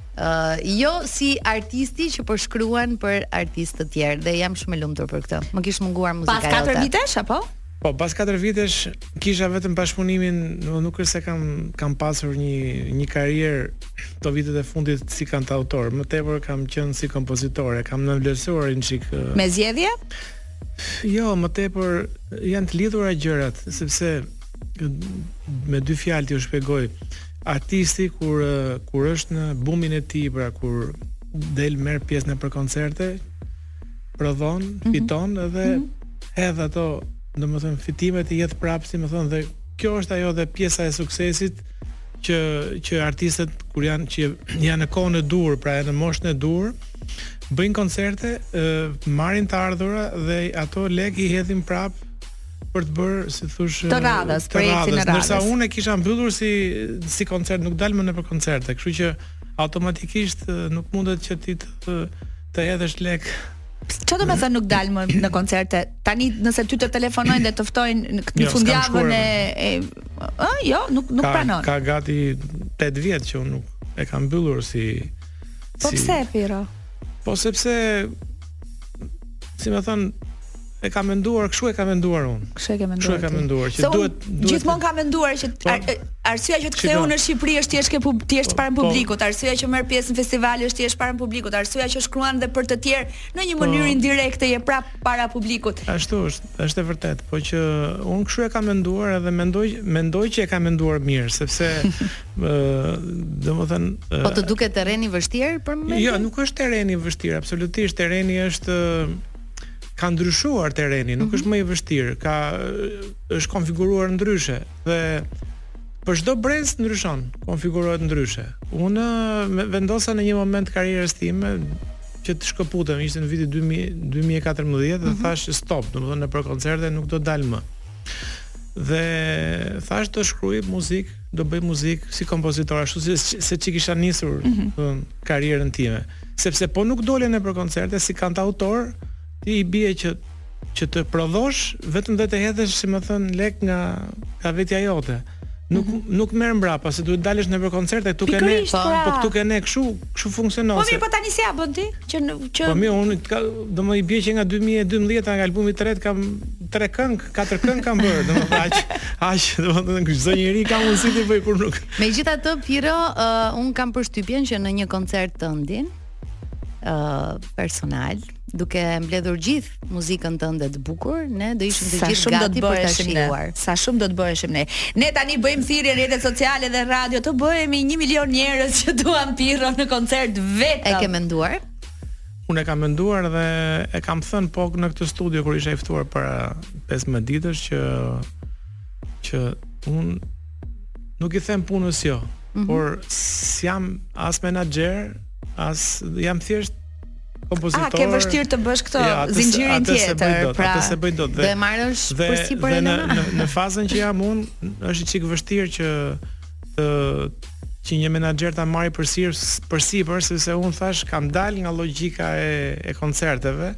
Uh, jo si artisti që po shkruan për artistë të tjerë dhe jam shumë e lumtur për këtë. Më kish munguar muzika jote. Pas 4 vitesh apo? Po, pas 4 vitesh kisha vetëm bashkëpunimin, nuk është se kam kam pasur një një karrierë këto vitet e fundit si kantautor, më tepër kam qenë si kompozitor, e kam nënvlerësuar një çik. Me zgjedhje? Jo, më tepër janë të lidhura gjërat, sepse me dy fjalë t'jua shpjegoj. Artisti kur kur është në bumin e tij, pra kur del merr pjesë nëpër koncerte, prodhon, mm -hmm. fiton dhe mm -hmm. hedh ato, domethënë fitimet i hedh prapë, si me thënë dhe kjo është ajo dhe pjesa e suksesit që që artistët kur janë që janë në kohën e duhur, pra janë në moshën e duhur, bëjnë koncerte, marrin të ardhura dhe ato lekë i hedhin prapë për të bërë, si i thonë, të radhës, projektin e radhës. Ndërsa unë e kisha mbyllur si si koncert, nuk dal më nëpër koncerte, kështu që automatikisht nuk mundet që ti të të hedhësh lekë. Ça do të thotë nuk dal më në koncerte? Tani nëse ty të telefonojnë dhe të ftojnë në këtë jo, fundjavën e e ë jo, nuk nuk pranoj. Ka gati 8 vjet që unë nuk e kam mbyllur si Po pse Pirro? Po sepse si me thënë e kam menduar, kështu e kam menduar unë. Kështu e kam menduar. Kështu e kam menduar që duhet duhet gjithmonë kam menduar që po. arsyeja që të ktheu në Shqipëri është thjesht ke thjesht po, para po. publikut, arsyeja që merr pjesë në festival është thjesht para publikut, arsyeja që shkruan dhe për të tjerë në një mënyrë indirekte je prapë para publikut. Ashtu është, është e vërtetë, po që unë kështu e kam menduar edhe mendoj mendoj që e kam menduar mirë, sepse domethënë Po të duket terren i vështirë për momentin? Jo, nuk është terren i vështirë, absolutisht terreni është ka ndryshuar terreni, nuk mm -hmm. është më i vështirë, ka është konfiguruar ndryshe dhe për çdo brez ndryshon, konfigurohet ndryshe. Unë vendosa në një moment të karrierës time që të shkëputem, ishte në vitin 2000, 2014 mm -hmm. dhe mhm. thashë stop, domethënë nëpër koncerte nuk do dal më. Dhe thashë do shkruaj muzikë do bëj muzikë si kompozitor ashtu siç e kisha nisur mm -hmm. thënë, karrierën time. Sepse po nuk dole nëpër koncerte si kantautor, ti i bie që që të prodhosh vetëm dhe të hedhësh, si me thënë, lekë nga nga vetja jote. Nuk mm -hmm. nuk merr mbrapa se duhet të dalësh nëpër koncerte këtu ka ne, po, pra. po këtu ka ne kështu, kështu funksionon. Po mirë, po tani si ia bën ti? Që që Po mirë, unë ka do më i bie që nga 2012 nga albumi i tretë kam tre këngë katër këngë kam bërë, domethënë aq aq domethënë çdo njeri ka mundësi të bëjë kur nuk. Megjithatë Pirro, uh, unë kam përshtypjen që në një koncert tëndin ë uh, personal, duke mbledhur gjithë muzikën tënde të bukur, ne do ishim të gjithë gati për ta shijuar. Sa shumë do të bëheshim ne. Ne tani bëjmë thirrje në rrjetet sociale dhe radio të bëhemi 1 milion njerëz që duan Pirro në koncert vetëm. E ke menduar? Unë e kam menduar dhe e kam thënë po në këtë studio kur isha i ftuar para 15 ditësh që që unë nuk i them punës jo, mm -hmm. por s'jam as menaxher, as jam thjesht kompozitor. A ke vështirë të bësh këtë ja, zinxhirin tjetër, pra. Atë s'e bëj dot. Pra, dhe, dhe marrësh përsipër edhe në, në, në fazën që jam unë, është një çik vështirë që të që një menaxher ta marrë përsipër përsipër sepse un thash kam dal nga logjika e e koncerteve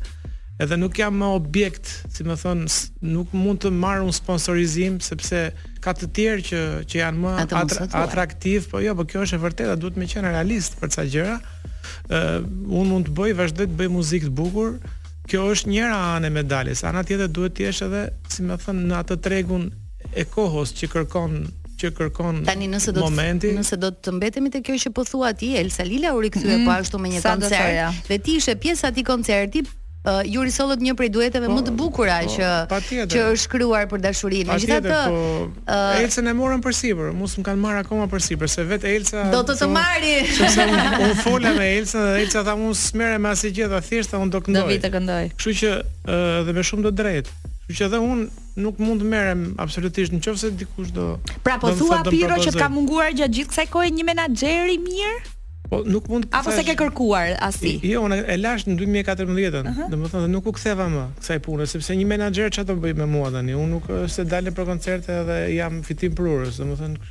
edhe nuk jam më objekt si me thënë nuk mund të marr un sponsorizim sepse ka të tjerë që që janë më atra, atraktiv po jo po kjo është e vërteta duhet me qenë realist për ca gjëra ë uh, un mund të bëj vazhdoj të bëj muzikë të bukur kjo është njëra anë e medaljes ana tjetër duhet të jesh edhe si me thënë në atë tregun e kohës që kërkon që kërkon tani nëse do momenti të, nëse do të mbetemi te kjo që po thua ti Elsa Lila u rikthye mm, po ashtu me një koncert dhe ti ishe pjesë e atij koncerti uh, ju risollët një prej dueteve po, më të bukura po, që pa që është shkruar për dashurinë. Megjithatë, po, uh, Elsën e morën përsipër, mua s'më kanë marrë akoma përsipër, se vetë Elsa Do të të marri. Sepse unë un fola me Elsën dhe Elsa tha unë s'merrem me asgjë, tha thjesht unë do këndoj. Do vi të këndoj. Kështu që uh, dhe me shumë të drejtë. Kështu që edhe unë nuk mund të merrem absolutisht nëse dikush do Pra po thua Pirro që të ka munguar gjatë gjithë kësaj kohe një menaxher i mirë? Po nuk mund të Apo s'e ke kërkuar asnjë? Jo, unë e lash në 2014-ën. Domethënë nuk iu ktheva më kësaj pune sepse një menaxher çfarë do bëj me mua tani? Unë nuk se dal për koncerte dhe jam fitimprurës, domethënë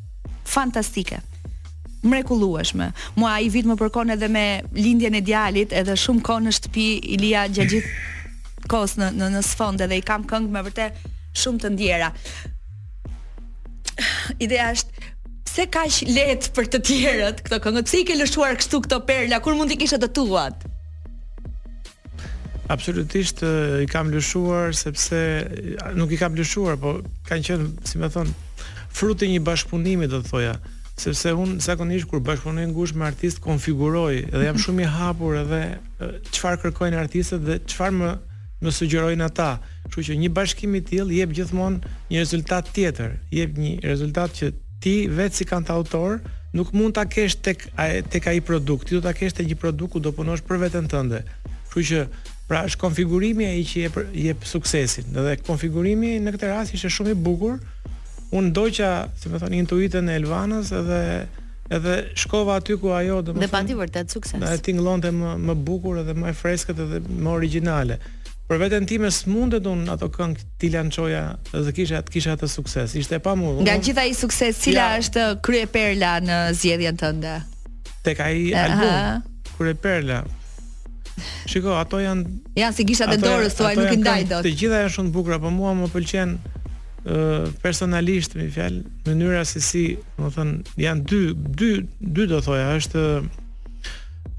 Fantastike, e mrekullueshme. Mua ai vit më përkon edhe me lindjen e djalit, edhe shumë kohë në shtëpi i lija gjatë gjithë kohës në në në sfond edhe i kam këngë me vërtet shumë të ndjera. Ideja është pse kaq lehtë për të tjerët këto këngë? Pse i ke lëshuar kështu këto perla kur mund t'i kishe të tuat? Absolutisht i kam lëshuar sepse nuk i kam lëshuar, po kanë qenë, si me thënë, fruti i një bashkëpunimi do të thoja, sepse un zakonisht kur bashkëpunoj ngushtë me artistë konfiguroj dhe jam shumë i hapur edhe çfarë kërkojnë artistët dhe çfarë më më sugjerojnë ata. Kështu që një bashkim i tillë jep gjithmonë një rezultat tjetër, jep një rezultat që Ti vetë si kantautor nuk mund ta kesh tek tek ai produkt, ti do ta kesh te një produkt ku do punosh për veten tënde. Kështu që pra është konfigurimi ai që jep jep suksesin. Dhe konfigurimi në këtë rast ishte shumë i bukur. Unë ndoqa, si me thënë, intuitën e Elvanës edhe edhe shkova aty ku ajo donte. Dhe pati vërtet sukses. Ai tingëllonte më më bukur edhe më i freskët edhe më origjinale. Për veten time s'mundja un ato këngë t'i lançoja dhe kisha të kisha atë sukses. Ishte e pamundur. Nga gjithë ai sukses, cila ja, është kryeperla në zgjedhjen tënde? Tek ai album. Kryeperla. Shiko, ato janë janë si gishtat e dorës tuaj, nuk i ndaj dot. Të gjitha janë shumë të bukura, por mua më pëlqen ë personalisht Me fal, mënyra se si, do të thënë, janë dy dy dy do thoja, është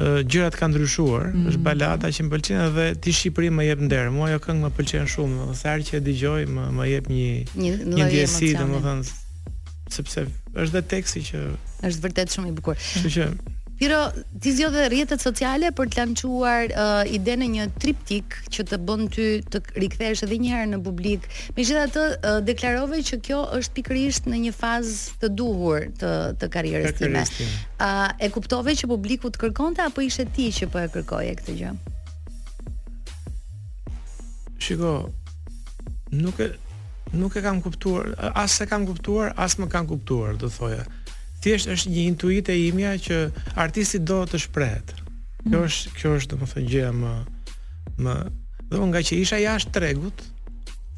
gjërat kanë ndryshuar, mm -hmm. është balada që më pëlqen edhe ti Shqipëri më jep nder. Mua ajo këngë më pëlqen shumë, dhe sa herë që e dëgjoj më më jep një një, një ndjesi, domethënë sepse është dhe teksti që është vërtet shumë i bukur. Kështu që Piro, ti zgjodhe rrjetet sociale për të lançuar uh, ide në një triptik që të bën ty të rikthesh edhe njëherë në publik. Megjithatë uh, deklarove që kjo është pikërisht në një fazë të duhur të të karrierës time. A e kuptove që publiku të kërkonte apo ishte ti që po e kërkoje këtë gjë? Shiko, nuk e nuk e kam kuptuar, as s'e kam kuptuar, as më kanë kuptuar, do thoja. Thjesht është një intuitë e imja që artisti do të shprehet. Kjo mm. është kjo është domethënë gjëja më më dhe ngaqë isha jashtë tregut,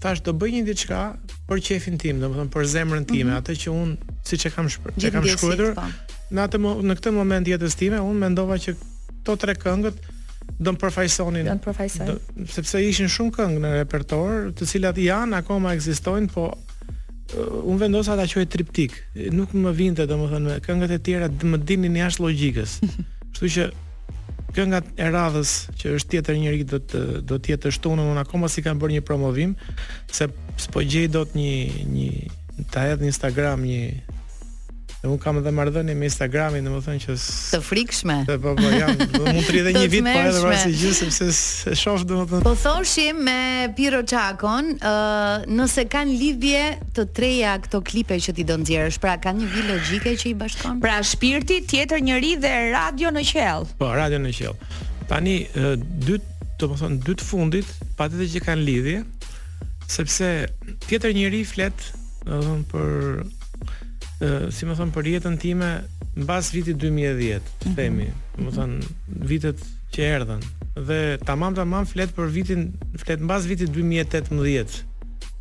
thash do bëj një diçka për qefin tim, domethënë për zemrën time, mm -hmm. atë që un siç e kam shpre, e kam shkruar. Po. Në atë në këtë moment jetës time, un mendova që këto tre këngët do më përfaqësonin. Do të përfaqësonin. Sepse ishin shumë këngë në repertor, të cilat janë akoma ekzistojnë, po uh, un vendosa ta quaj triptik. Nuk më vinte domethënë këngët e tjera më dilnin jashtë logjikës. Kështu që Kënga e radhës që është tjetër njeri do të do të jetë të shtunën, unë akoma s'i kam bërë një promovim se s'po gjej dot një një ta hedh në Instagram një Dhe unë kam edhe marrëdhënie me Instagramin, domethënë gjë të frikshme. Të po po jam, dhe mund të rri dhe një vit pa po edhe vërse gjë sepse e shoh domethënë. Po thoshim me Piro Çakon, ë nëse kanë lidhje të trija këto klipe që ti do nxjerrësh, pra ka një vijë logjike që i bashkon? Pra shpirti, tjetër njeri dhe radio në qiell. Po, radio në qiell. Tani ë dy, domethënë dy të fundit, patjetër që kanë lidhje, sepse tjetër njeri flet, domethënë për ë si me thënë për jetën time mbas vitit 2010, mhm. themi, domethënë vitet që erdhën dhe tamam tamam flet për vitin flet mbas vitit 2018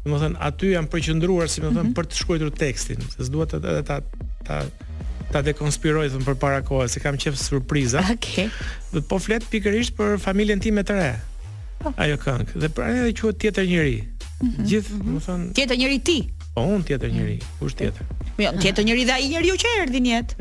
Domethënë aty jam përqendruar, si me thënë, mm -hmm. për të shkruar tekstin, se s'dua të edhe ta ta ta dekonspiroj them përpara kohës, se kam qef surpriza. Okej. Okay. Po flet pikërisht për familjen time të re. Po. Ajo këngë dhe pra edhe quhet tjetër njeri. Mm -hmm. Gjithë, mm -hmm. domethënë, tjetër njeri ti. Po un tjetër njeri, kush tjetër? Jo, tjetër njeri dhe ai njeriu që erdhi në jetë.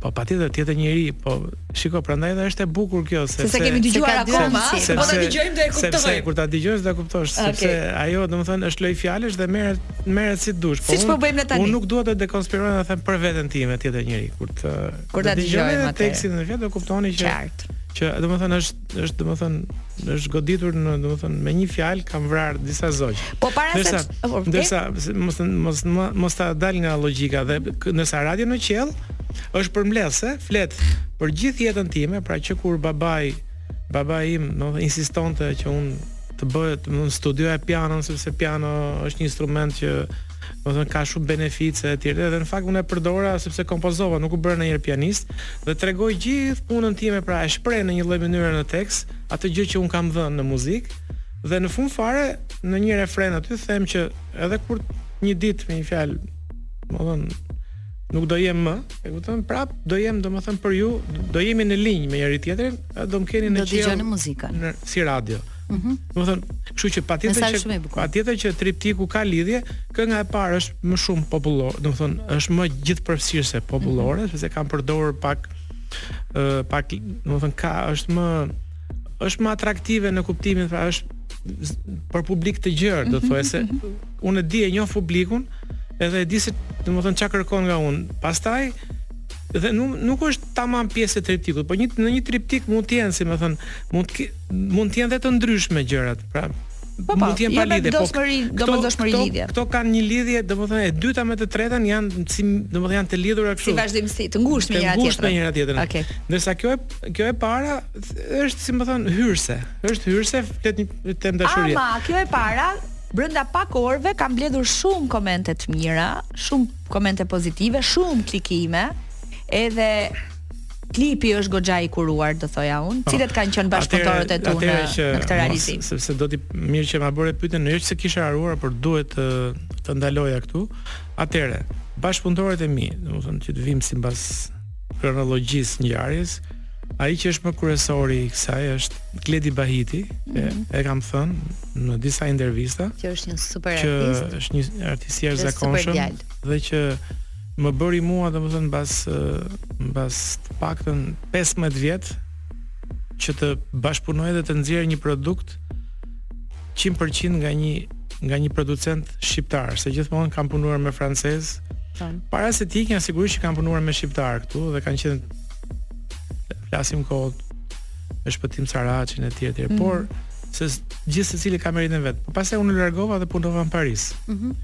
Po patjetër tjetër njeri, po Shiko, prandaj edhe është e bukur kjo, sepse s'e kemi dëgjuar akoma, sepse po ta dëgjojmë do e kuptojmë. Sepse kur ta dëgjosh do e kuptosh, okay. sepse ajo domethënë është lojë fjalësh dhe merret merret si të dush. Po si po bëjmë ne tani? Unë nuk dua të dekonspiroj dhe them për veten time tjetër njeri, kur të kur ta dëgjojmë atë. Tekstin dhe vetë do kuptoni që Qartë. që domethënë është është domethënë është goditur domethënë me një fjalë kam vrarë disa zogj. Po para se ndërsa mos mos mos ta dal nga logjika dhe nëse Radio në qiell është përmbledhse, flet për gjithë jetën time, pra që kur babai babai im më insistonte që un të bëhet domethënë studioja pianon sepse piano është një instrument që Domethënë ka shumë benefice etj. Edhe në fakt unë e përdora sepse kompozova, nuk u bëra ndonjëherë pianist dhe tregoj gjithë punën time, pra e shpreh në një lloj mënyre në tekst atë gjë që un kam dhënë në muzikë. Dhe në fund fare, në një refren aty them që edhe kur një ditë me një fjalë, domethënë nuk do jem më, e kupton? Prap do jem, domethënë për ju, do jemi në linjë me njëri tjetrin, do më keni në qiell. Do dëgjoni muzikën. Në si radio. Ëh. Mm domethënë, kështu që patjetër që patjetër që triptiku ka lidhje, kënga e parë është më shumë popullore, domethënë, është më gjithëpërfshirëse popullore, mm -hmm. sepse kam përdorur pak ë uh, pak, domethënë, ka është më është më atraktive në kuptimin se pra, është për publik të gjerë, domethënë se mhm, mhm, mhm. unë e di e njoh publikun, edhe e di se domethënë ça kërkon nga unë. Pastaj dhe nuk nuk është tamam pjesë e triptikut, por një në një triptik mund të jenë, si me thënë, mund të Mund të jenë dhe të ndryshme gjërat, pra po, po, mund të jenë jo pa lidhje, po domosdoshmëri lidhje. Këto kanë një lidhje, domethënë e dyta me të tretën janë si domethënë janë të lidhura kështu. Si vazhdimësi, të ngushtë me njëra tjetrën. Të ngushtë me njëra tjetrën. Okej. Okay. Ndërsa kjo e kjo e para është si me thënë hyrëse, është hyrëse flet një temë dashurie. Ama kjo e para Brenda pak orëve ka mbledhur shumë komente të mira, shumë komente pozitive, shumë klikime, edhe klipi është goxha i kuruar, do thoja unë. Po. Cilët kanë qenë bashkëpunëtorët e tu në, që, në këtë realizim? Mos, sepse do ti mirë që ma bëre pyetjen, jo se kisha harruar, por duhet të të ndaloja këtu. Atëre, bashkëpunëtorët e mi, domethënë që të vijmë sipas kronologjisë së ngjarjes, ai që është më kryesori i kësaj është Kledi Bahiti, mm -hmm. e, mhm. e kam thënë në disa intervista, që është një super artist, që është një artist i jashtëzakonshëm dhe që më bëri mua domethënë mbas mbas të paktën 15 vjet që të bashkëpunoj dhe të nxjerr një produkt 100% nga një nga një producent shqiptar, se gjithmonë kam punuar me francezë. Para se të ikja sigurisht që kam punuar me shqiptarë këtu dhe kanë qenë flasim kohë me Shpëtim Saraçin e tjerë e tjerë, mm -hmm. por se gjithsecili ka meritën e vet. Pastaj u largova dhe punova në Paris. Mm -hmm.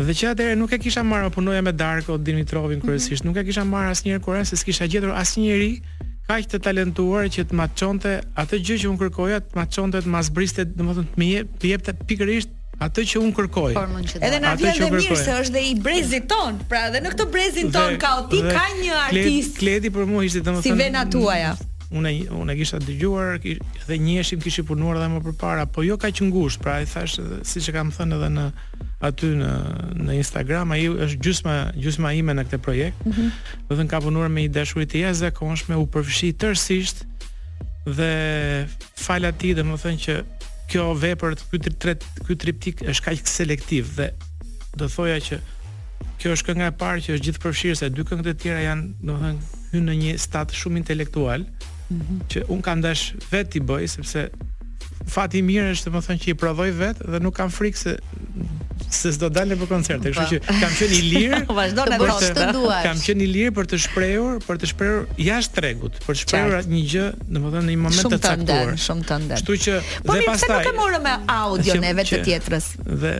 Dhe që atëherë nuk e kisha marrë, punoja me Darko Dimitrovin mhm. kryesisht. Mm -hmm. Nuk e kisha marrë asnjëherë kurrë se s'kisha gjetur asnjë njeri kaq të talentuar që të matchonte atë gjë që un kërkoja, të matchonte të ma zbriste, domethënë të më jep, të jepte pikërisht atë që un kërkoj. Edhe më vjen dhe mirë se është dhe i brezit tonë, pra edhe në këtë brezin tonë ka ti ka një artist. Kledi për mua ishte domethënë si vena tuaja. Unë unë e kisha dëgjuar dhe njiheshim kishim punuar edhe më përpara, po jo kaq ngushtë, pra i thash siç e kam thënë edhe në aty në në Instagram, ai është gjysma gjysma ime në këtë projekt. Mhm. Domethënë ka punuar me një dashuri të jashtëzakonshme, u përfshi tërësisht dhe falë tij domethënë që kjo vepër ky tri, ky triptik është kaq selektiv dhe do thoja që Kjo është kënga e parë që është gjithëpërfshirëse dy këngët e tjera janë, domethënë, hyn në një stad shumë intelektual, mm -hmm. që un kam dash vetë t'i bëj sepse fati i mirë është domethënë që i prodhoj vetë dhe nuk kam frikë se se s'do dalë në koncert, kështu po. që kam qenë i lirë. Vazhdo të bësh ç'të duash. Kam qenë i lirë për të shprehur, për të shprehur jashtë tregut, për të shprehur atë një gjë, domethënë në një moment të caktuar. Shumë të ndenë, shumë të ndenë. Kështu që po dhe pastaj. Po pse nuk e morëm me audio ne vetë të tjetrës? Dhe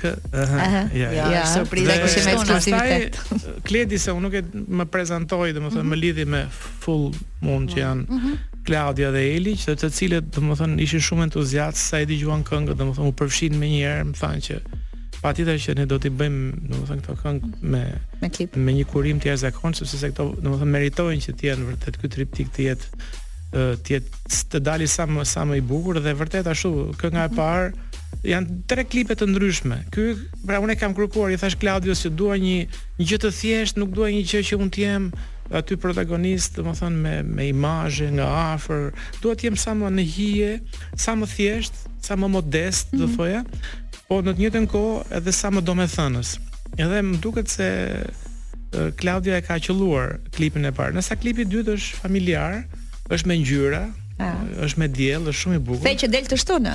Kë, aha, aha, ja, ja, ja, surprizë e kishim ekskluzivitet. Kledi Semanaku më prezantoi, domethënë mm -hmm. më lidhi me Full Moon që janë mm -hmm. Klaudia dhe Eli, që të cilët domethënë ishin shumë entuziastë sa i dëgjuan këngët, domethënë u përfshin më njëherë, më thanë që patjetër që ne do t'i bëjmë, domethënë këto këngë me me klip, me një kurim të jashtëzakonshëm, sepse këto domethënë meritojnë që të jenë vërtet ky triptik të jetë të jetë të dali sa më sa më i bukur dhe vërtet ashtu kënga e mhm. parë janë tre klipe të ndryshme. Ky pra unë kam kërkuar i thash Klaudias që dua një një gjë të thjeshtë, nuk dua një gjë që unë të jem aty protagonist, domethënë me me imazhe nga afër. Dua të jem sa më në hije, sa më thjesht, sa më modest, mm -hmm. do mhm. thoja, po në të njëjtën kohë edhe sa më domethënës. Edhe më duket se Klaudia e ka qëlluar klipin e parë. Ndërsa klipi i dytë është familjar, është me ngjyra, është me diell, është shumë i bukur. Dhe që del të shtunë.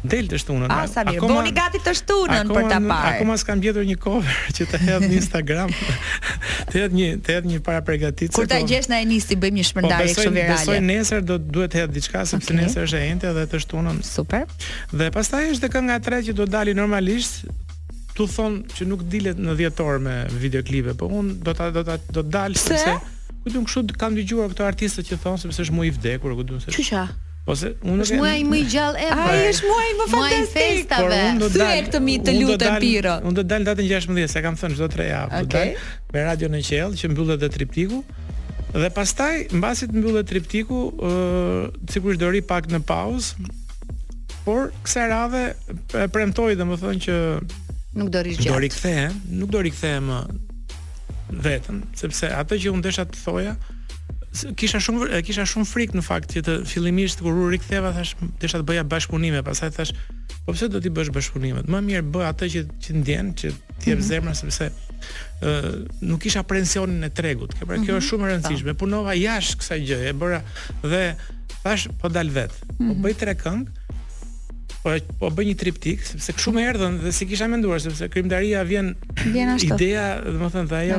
Del të shtunën. Ah, sa mirë. Bëhuni gati të shtunën për ta parë. Akoma s'kam gjetur një cover që të hedh në Instagram. të hedh një, të hedh një parapërgatitje. Kur ta po- gjesh na e nis, i bëjmë një po, shpërndarje kështu virale. Po besoj nesër do duhet të hedh diçka sepse okay. nesër është e enjte dhe të shtunën. Super. Dhe pastaj është kënga e tretë që do dali normalisht Këtu thonë që nuk dilet në dhjetor me videoklipe, po un do ta do ta do dal sepse ku di un kështu kam dëgjuar këto artistët që thonë sepse është muaj i vdekur, ku di un se. Qyqa. Po s'e di unë është muaji më i gjallë e Ai është muaji më fantastik. Por unë do të dal. Thyeje këtë mit të lutem Piro. Unë do të dal datën 16, siç e kam thënë çdo 3 javë. Do dal me Radio në qiell që mbyllet dhe triptiku. Dhe pastaj mbasi të mbyllet triptiku, ë sigurisht do rri pak në pauzë, Por kësaj radhe e premtoj domethënë që nuk do rri shumë gjatë. Do rikthehem, nuk do rikthehem më vetëm, sepse atë që unë desha të thoja kisha shumë kisha shumë frikë në fakt që të fillimisht kur u riktheva thash desha të bëja bashkëpunime, pastaj thash po pse do t'i bësh bashkëpunimet? Më mirë bëj atë që që ndjen, që ti jep mm -hmm. zemra sepse ë nuk kisha presionin e tregut. Kjo pra mm -hmm. kjo është mhm. shumë e rëndësishme. Punova jashtë kësaj gjëje, bëra dhe Thash po dal vet. Mm -hmm. Po mhm. bëj tre këngë. Po po bëj një triptik sepse kshu më erdhën dhe s'i kisha menduar sepse krijimtaria vjen vjen ashtu. Ideja, domethënë, dhe ajo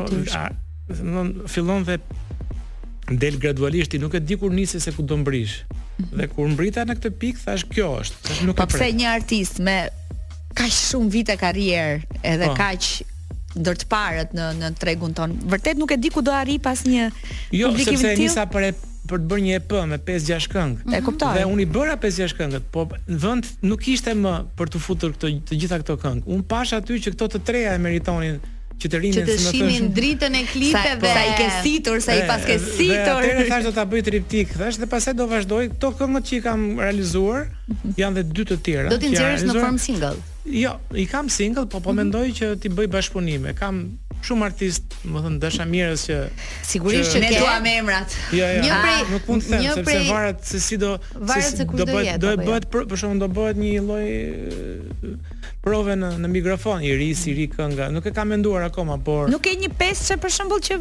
domthon fillon dhe del gradualisht, ti nuk e di kur nisesh se ku do mbërrish. Mm -hmm. Dhe kur mbërrita në këtë pikë, thash kjo është, thash nuk po e pret. Po pse një artist me kaq shumë vite karrierë, edhe po. kaq ndër të parët në në tregun tonë. Vërtet nuk e di ku do arrijë pas një jo, publikimi të tillë. Jo, sepse nisa për e për të bërë një EP me 5-6 këngë. E mhm. kuptoj. Dhe unë i bëra 5-6 këngët, po vend nuk kishte më për të futur këto të gjitha këto këngë. Unë pash aty që këto të treja e meritonin që të rrinin domethënë të shihnin dritën e klipeve po, sa i ke situr sa i paske situr dhe atëherë thash do ta bëj triptik thash dhe pastaj do vazhdoj këto këngët që i kam realizuar mhm. janë dhe dy të tjera do t'i nxjerrësh në formë single Jo, i kam single, po po mhm. mendoj që t'i bëj bashkëpunime. Kam shumë artistë, domethënë dashamirës që sigurisht që, që ne duam emrat. Jo, jo, një prej, nuk mund të them sepse prej, varet se si do varet se kush do bëhet, do e jo. bëhet për, për shembull do bëhet një lloj prove në në mikrofon, i rri, s'i rri kënga. Nuk e kam menduar akoma, por Nuk ke një pesë që për shembull që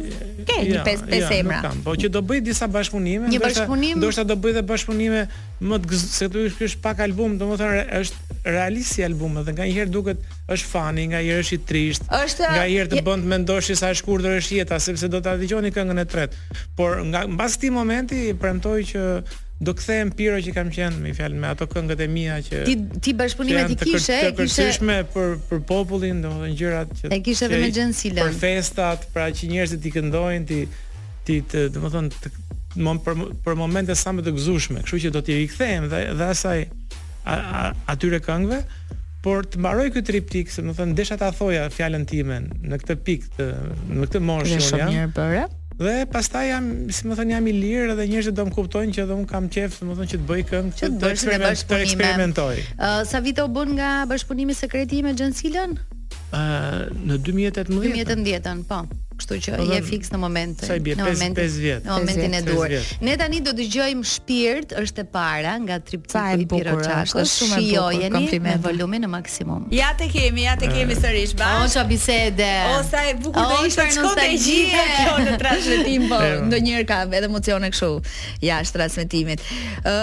ke një jo, pesë pesë jo, emra. Jo, kam, po që do bëj disa bashkëpunime, ndoshta ndoshta do bëj dhe bashkëpunime më të gëzuara, se këtu është pak album, domethënë është realist si album, edhe nganjëherë duket është funny, nganjëherë është i trishtë. Është nganjëherë të bën të mendosh se sa e shkurtër është jeta, sepse do ta dëgjoni këngën e tretë. Por nga mbas këtij momenti premtoj që do kthehem Pirro që kam qenë me fjalën me ato këngët e mia që ti ti bashkëpunime t'i kishe i kishe kërcyeshme për për popullin domethënë gjërat që e kishe edhe me Xhensilën për festat pra që njerëzit i këndojnë ti ti të, domethënë të, për, për momente sa më të gëzueshme, kështu që do t'i rikthehem dhe dhe asaj a, a, atyre këngëve, por të mbaroj këtë triptik, domethënë, desha ta thoja fjalën time në këtë pikë, të, në këtë moshë që jam. Mirë bëre. Dhe pastaj jam, domethënë, jam i lirë dhe njerëzit do më kuptojnë që edhe un kam qejf, domethënë që të bëj këngë, që të, të, eksperiment, të eksperimentoj. Uh, sa vite u bënë nga bashkëpunimi Sekreti im me Xhensilën? Ë në 2018. 2018-ën, po. Kështu që je fiks në momentin, sa i bie, në momentin, 5 vjet. Në momentin e duhur. Ne tani do dëgjojmë Shpirt është e para nga Triptiku i Piro Çakos. Është shumë e bukur, kompliment. Me volumin në maksimum. Ja te kemi, ja te kemi sërish bash. O ça bisede. O sa e bukur do ishte të shkonte gjithë kjo në transmetim, po ndonjëherë ka edhe emocione kështu jashtë transmetimit. Ë,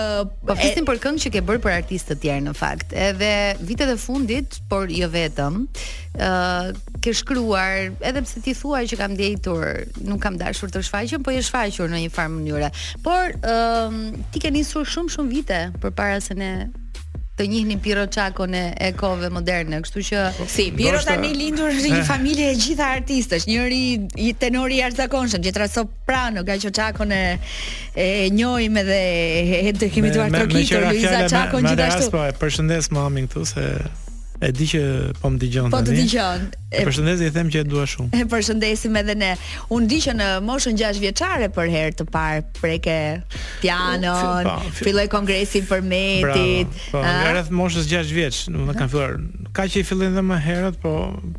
po flisim për këngë që ke bërë për artistë të tjerë në fakt. Edhe vitet e fundit por jo vetëm. ë uh, ke shkruar, edhe pse ti thua që kam ndejtur, nuk kam dashur të shfaqem, po je shfaqur në një farë mënyre. Por ë uh, ti ke nisur shumë shumë vite përpara se ne të njihnim Piro Çakon e, e kohëve moderne, kështu që si Piro tani lindur në një familje e gjitha artistësh, njëri i tenori i jashtëzakonshëm tjetra so Prano Gaqo Çakon e e njohim edhe e e kemi duartrokitur Luiza Çakon gjithashtu. Po, e përshëndes mamin këtu se e di që po më dëgjon tani. Po të dëgjon. E përshëndes i them që e dua shumë. E përshëndesim edhe ne. Unë di që në moshën 6 vjeçare për herë të parë preke pianon, po, filloi Kongresin e Përmetit. Po, nga rreth moshës 6 vjeç, më kanë filluar. Ka që i fillojnë edhe më herët, po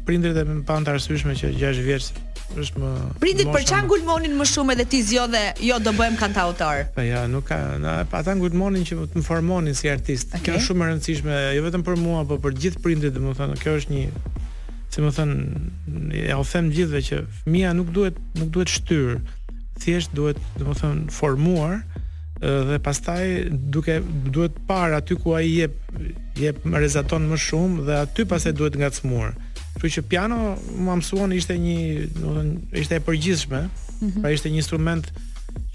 prindërit e mi e panë të arsyeshme që 6 vjeç është më Prindit për ça ngulmonin më shumë edhe ti zgjodhe jo do bëhem kantautor. Po ja, nuk ka, na ata ngulmonin që të më formonin si artist. Okay. Kjo është shumë e rëndësishme, jo vetëm për mua, por për gjithë prindit, domethënë, kjo është një si me thënë, ja u them gjithëve që fëmia nuk duhet nuk duhet shtyr, thjesht duhet, domethënë, formuar dhe pastaj duke duhet parë aty ku ai jep jep më rrezaton më shumë dhe aty pastaj duhet ngacmuar. Kështu që piano më mësuan ishte një, domethënë ishte e përgjithshme, mm -hmm. pra ishte një instrument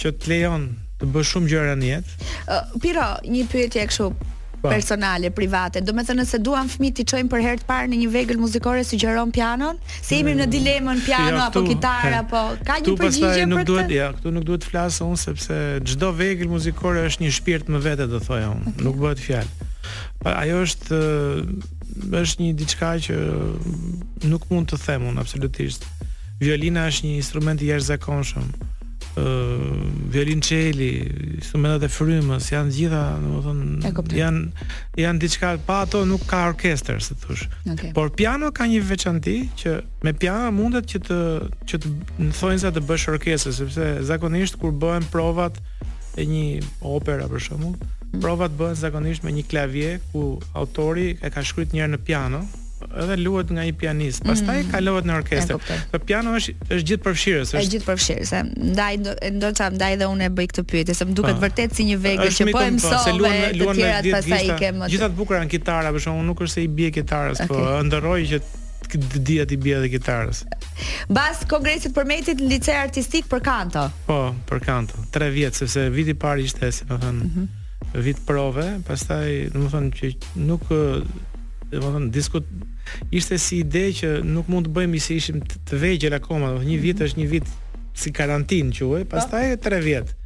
që të lejon të bësh shumë gjëra në jetë. Uh, Piro, një pyetje kështu Po. personale, private. Domethënë nëse duam fëmijë t'i çojmë për herë të parë në një vegël muzikore sugjeron pianon, se jemi në dilemën piano apo kitarë apo ka një përgjigje për këtë? Duhet, ja, këtu nuk duhet të flas unë sepse çdo vegël muzikore është një shpirt më vete do thoja unë. Okay. Nuk bëhet fjalë. Ajo është është një diçka që nuk mund të them unë absolutisht. Violina është një instrument i jashtëzakonshëm. ë violonçeli, instrumentet e frymës janë të gjitha, domethënë janë janë diçka pa ato nuk ka orkestër, si i thonë. Okay. Por piano ka një veçanti që me piano mundet që të që në thonjëza të bësh orkestër, sepse zakonisht kur bëhen provat e një opera për shembull, mm. provat bëhen zakonisht me një klavir ku autori e ka shkruar njëherë në piano, edhe luhet nga një pianist. Mhm. Pastaj mm -hmm. kalohet në orkestër. Po piano është është gjithëpërfshirëse, është. Është gjithëpërfshirëse. Ndaj ndoshta ndaj edhe unë e bëj këtë pyetje, se më duket po. vërtet si një vegël që po e po, mësoj. Se luan luan me 10 pastaj i kem. Gjithë ato bukura në kitara, por shumë nuk është se i bie kitarës, po ëndërroj që të dija t'i bie edhe kitarës. Pas Kongresit të Përmetit në lice artistik për kanto. Po, për kanto. 3 vjet sepse viti i parë ishte, si me thënë. Mm -hmm. vit prove, pastaj, domethënë që nuk domethënë diskut ishte si ide që nuk mund të bëjmë se ishim të vegjël akoma, domethënë një vit mhm. është një vit si karantinë quhej, po. pastaj 3 vjet.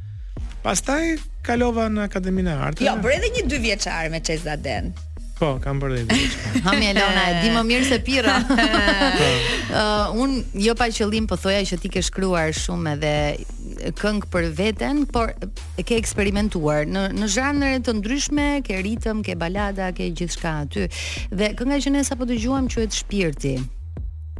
Pastaj kalova në Akademinë e Arteve. Jo, bëre edhe një dyvjeçar me Çesk Zadenë. Po, kam bërë dhe Ha, mi Elona, e di më mirë se Pirro uh, Unë jo pa qëllim po thoja po që ti ke shkruar shumë edhe këngë për veten Por e ke eksperimentuar në në zhanre të ndryshme, ke ritëm, ke balada, ke gjithçka aty. Dhe kënga që ne sapo dëgjuam quhet Shpirti.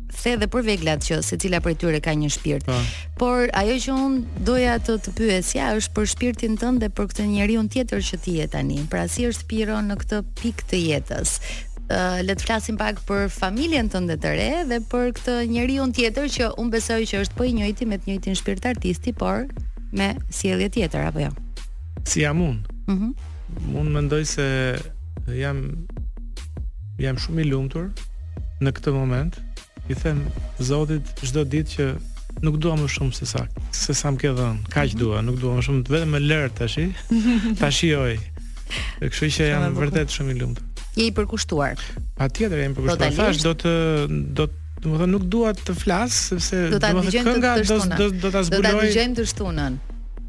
The dhe për veglat që secila prej tyre ka një shpirt. Pa. Po. Por ajo që un doja të të pyesja është për shpirtin tënd dhe për këtë njeriun tjetër që ti je tani. Pra si është Pirro në këtë pikë të jetës? Uh, le të flasim pak për familjen tënde të re dhe për këtë njeriun tjetër që un besoj që është po i njëjti me të njëjtin shpirt artisti, por me sjellje tjetër apo jo. Si jam unë? Mhm. Mm unë mendoj se jam jam shumë i lumtur në këtë moment. I them Zotit çdo ditë që nuk dua më shumë se sa se sa më ke dhën. Kaq mhm. dua, nuk dua më shumë, vetëm më lër tash. Ta shijoj. Kështu që jam vërtet shumë i lumtur. Je i përkushtuar. Patjetër jam i përkushtuar. Thash do të do të Domethënë nuk dua të flas sepse domethënë kënga do do do do ta zbuloj. Do ta dëgjojmë të shtunën.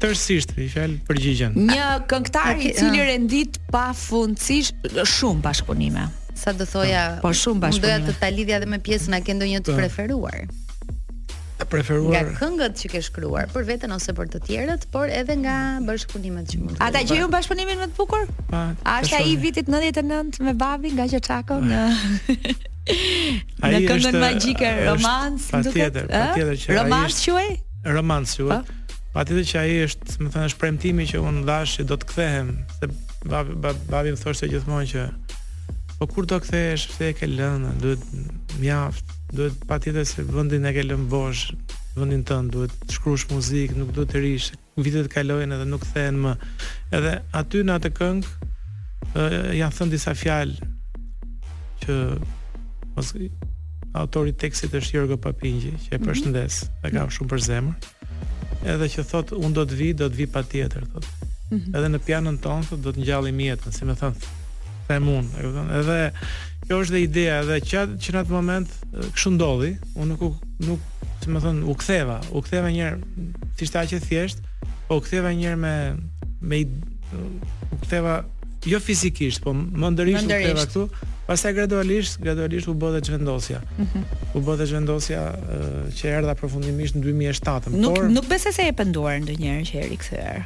Tërësisht i fal përgjigjen. Një këngëtar i cili ah. rendit pafundësisht shumë bashkëpunime. Sa do thoja? Po, po shumë bashkëpunime. Doja të ta lidhja edhe me pjesën a ke ndonjë të po. preferuar? E preferuar. Nga këngët që ke shkruar për veten ose për të tjerët, por edhe nga bashkëpunimet që mund të. Ata që janë bashkëpunimin më të bukur? A është ai i vitit 99 me babin, Gaqo Çako, në Në Këngën Magjike Romancë, duket. Patjetër, patjetër që Romancë quhej? Romancë quhej. Po. Patjetër që ai është, domethënë, është premtimi që unë dhash që do të kthehem, se babi babi më thoshte gjithmonë që po kur do kthehesh, pse e ke lënë, duhet mjaft, duhet patjetër se vendin e ke lënë bosh, vendin tënd duhet të shkruash muzikë, nuk duhet të rrish, Vitet kalojnë edhe nuk kthehen më. Edhe aty në atë këngë ë janë thënë disa fjalë që mos autori i tekstit është Jorgo Papingji, që e mhm. përshëndes, mm -hmm. e kam shumë për zemër. Edhe që thot un do të vij, do të vij patjetër, thot. Mm -hmm. Edhe në pianën tonë thot do të ngjallim jetën, si me thënë. them unë, e kupton? Edhe kjo është dhe ideja edhe që që në atë moment kështu ndodhi, unë nuk nuk, si më thon, u ktheva, u ktheva një herë s'ishte aq e thjeshtë, po u ktheva një herë me me u ktheva jo fizikisht, po mendërisht u ktheva këtu. Pastaj gradualisht, gradualisht u bë dhe çvendosja. Mm -hmm. U bë dhe çvendosja që erdha përfundimisht në 2007. Nuk por, nuk besoj se je penduar ndonjëherë që je rikthyer.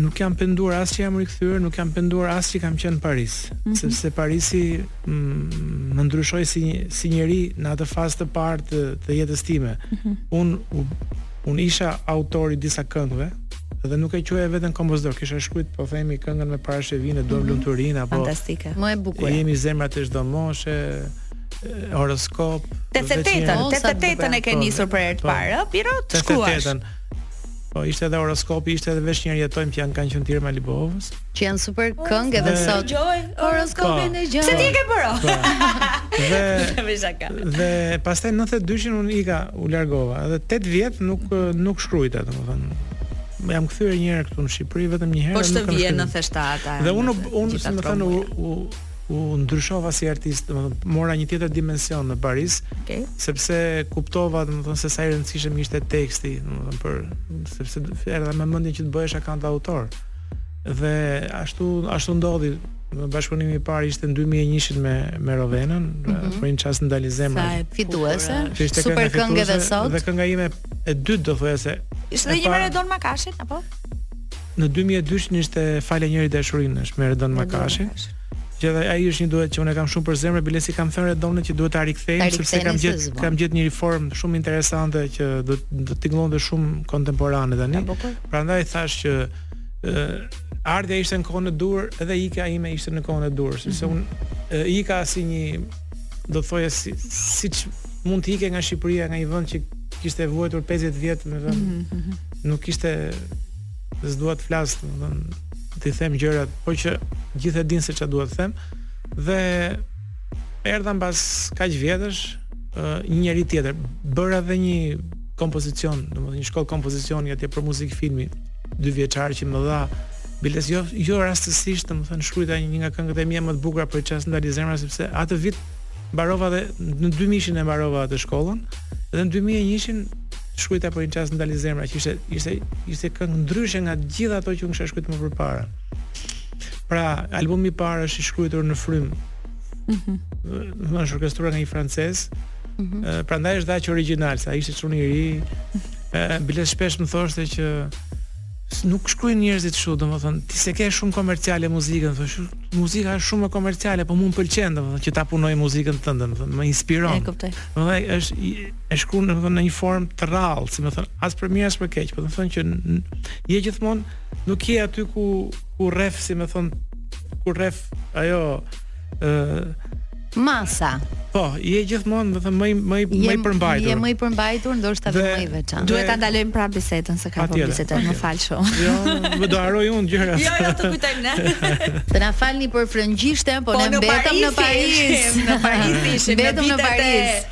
Nuk jam penduar as që jam rikthyer, nuk jam penduar as që kam qenë në Paris, mm -hmm. sepse Parisi më ndryshoi si një si njeri në atë fazë të parë të, të jetës time. Mm -hmm. Un un isha autor i disa këngëve dhe nuk e quaja veten kompozitor, kisha shkrujt po themi këngën me Parashqevinë E duam mm -hmm. lumturinë apo fantastike. Më e bukur. Jemi zemrat e çdo moshe, horoskop. Tetëdhjetetetën, tetëdhjetetetën e ke po, nisur për herë të po. parë, ëh, Pirro, shkuash. Po ishte edhe horoskopi, ishte edhe veç një herë jetojmë që janë kanë qenë të Irma Libohovës. Që janë super këngë edhe sot. Horoskopin po. e dëgjoj. Se ti e ke bërë? Po. Dhe dhe pastaj 92-shin unë ika, u largova. Edhe 8 vjet nuk nuk shkruajta, domethënë. Më jam kthyer një herë këtu në Shqipëri vetëm një herë. Pas shtatë vjet, nëntëdhjetë e shtata? Dhe unë unë, domethënë u U ndryshova si artist, domethënë mora një tjetër dimension në Paris, okay. sepse kuptova domethënë se sa i rëndësishëm ishte teksti, domethënë për sepse erdha me mendjen që të bëhesha kantautor. Dhe ashtu ashtu ndodhi, në bashkëpunimi i parë ishte në 2001-shin me me Rovenën, mm -hmm. Për një çast ndali zemra. Po e fituese. Super këngë edhe sot. Dhe kënga ime e dytë do thoja se ishte me Redon Makashin apo? Në 2002 ishte Fale njeri dashurinë, është me Redon Makashi. Që dhe ai është një duet që unë kam shumë për zemër, bile seç i kam thënë Redonit që duhet ta rikthejmë sepse kam gjet kam gjet një formë shumë interesante që do do të tingëllonte shumë kontemporane tani. Prandaj thashë që ë ardha ishte në kohën e duhur edhe ika ime ishte në kohën e duhur, sepse mhm. unë ika si një do të thoja si siç mund të ikë nga Shqipëria, nga një vend që kishte vuajtur 50 vjet, domethënë. Mm -hmm. Nuk kishte dhe s'dua të flas, domethënë t'i them gjërat, po që të gjithë e dinë se çfarë dua të them. Dhe erdha mbas kaq vjetesh një njeri tjetër, bëra edhe një kompozicion, domethënë një shkollë kompozicioni atje për muzikë filmi dyvjeçare që më dha biles jo jo rastësisht, domethënë shkruajta një nga këngët e mia më të bukura për çast ndali zemra sepse atë vit Mbarova dhe në dy mijëshin e mbarova atë shkollën dhe në dy mijë e njëshin shkruajta për një çast më ndali zemra që ishte ishte ishte këngë ndryshe nga të gjitha ato që unë kisha shkruajtur më përpara. Pra, albumi i parë është i shkruar në frymë. Mhm. Mm më është orkestruar nga një francez. Mm -hmm. Prandaj është dhe aq origjinal, se ishte çuni i ri. Ëh, bile shpesh më thoshte që Nuk shkrujnë njerëzit kështu, domethënë, ti se ke shumë komerciale muzikën, thosh, muzika është shumë më komerciale, po mua më pëlqen domethënë që ta punoj muzikën tënde, domethënë, më inspiron. E kuptoj. Domethënë, është e shkruan domethënë në një formë të rrallë, si më thon, as për mirë as për keq, po domethënë që je gjithmonë nuk je aty ku ku rref, si më thon, ku rref ajo ë masa. Po, je gjithmonë, domethënë, më i më i më i përmbajtur. Je më i përmbajtur, ndoshta dhe më i veçantë. Duhet ta ndalojmë prapë bisedën se ka po bisedën, më fal shumë. Jo, më do harroj unë gjëra. Jo, jo, të kujtojmë ne. Të na falni për frëngjishten, po, po ne mbetëm në Paris. Në Paris ishim, në vitet e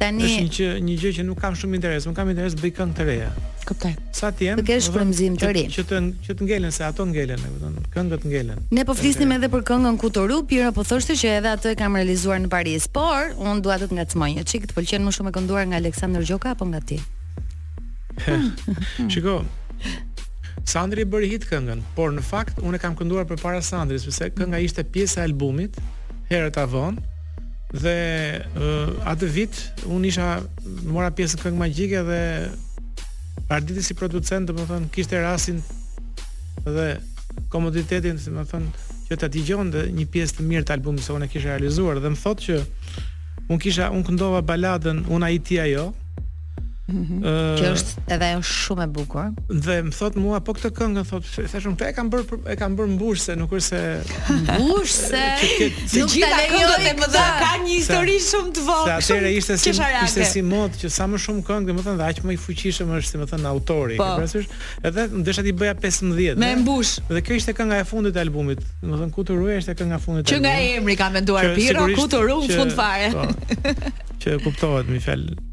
Tani është një që një gjë që nuk kam shumë interes, unë kam interes bëj këngë të reja. Kuptoj. Sa të jem? Të kesh frymëzim të ri. Që të që të ngelen se ato ngelen, e kupton? Këngët ngelen. Ne po flisnim edhe për këngën Kuturu, Pirro po thoshte që edhe atë e kam realizuar në Paris, por unë dua të të ngacmoj një çik, të pëlqen më shumë e kënduar nga Aleksandër Gjoka apo nga ti? Shiko. Sandri e bëri hit këngën, por në fakt unë e kam kënduar përpara Sandrit, sepse kënga ishte pjesë e albumit, herët a vonë, Dhe uh, atë vit unë isha mora pjesë në Këngë Magjike dhe Arditi si producent, domethënë kishte rastin dhe komoditetin, domethënë që ta dëgjonte një pjesë të mirë të albumit që unë kisha realizuar dhe më thotë që unë kisha unë këndova baladën Unë, ai, ti, ajo Mhm. Që është edhe ajo shumë e bukur. Dhe më thot mua po këtë këngë thot thash unë këtë e kam bërë e kam bërë mbushëse nuk është se mbushëse të gjitha këngët e mëdha kanë një histori shumë të vogël. Se atëherë ishte si ishte si modë që sa më shumë këngë domethënë dhe aq më i fuqishëm është domethënë autori, e ke parasysh. Edhe desha t'i bëja 15. Me mbush. Dhe kjo ishte kënga e fundit e albumit. Domethënë Kuturu ishte kënga e fundit e albumit. Që nga emri ka menduar Pirro Kuturu fund fare. Po. Që kuptohet më fal.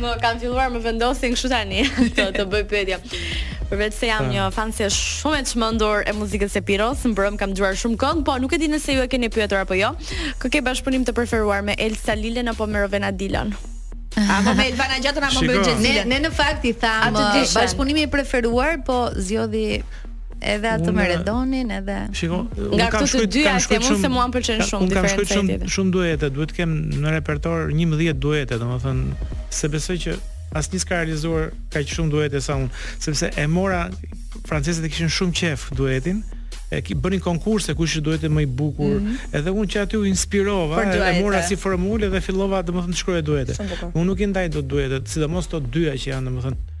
Më kam filluar më vendosin kështu tani të të bëj pyetje. Përveç se jam një fansje shumë e çmendur e muzikës së Piros, mbrëmë kam dëgjuar shumë këngë, po nuk e di nëse ju e keni pyetur apo jo. Kë ke bashkëpunim të preferuar me Elsa Lilën apo me Rovena Dilon? Apo me Elvana Gjatën apo me Shiko. Gjezilën? Ne ne në fakt i thamë Atë dyshen. bashkëpunimi i preferuar, po zgjodhi Edhe atë me Redonin, edhe Shiko, nga këto të dy janë se mund se mua pëlqen shumë Unë kam shkruar shumë shumë duete, duhet të kem në repertor 11 duete, domethënë se besoj që asnjë s'ka realizuar kaq shumë duete sa unë, sepse e mora francezët e kishin shumë qejf duetin, edhe bënin konkurse kush është dueti më i bukur. Mm -hmm. Edhe unë që aty u inspirova, e mora si formulë dhe fillova domethënë të shkruaj duete. Unë nuk i ndaj dot duetet, sidomos ato dyja që janë domethënë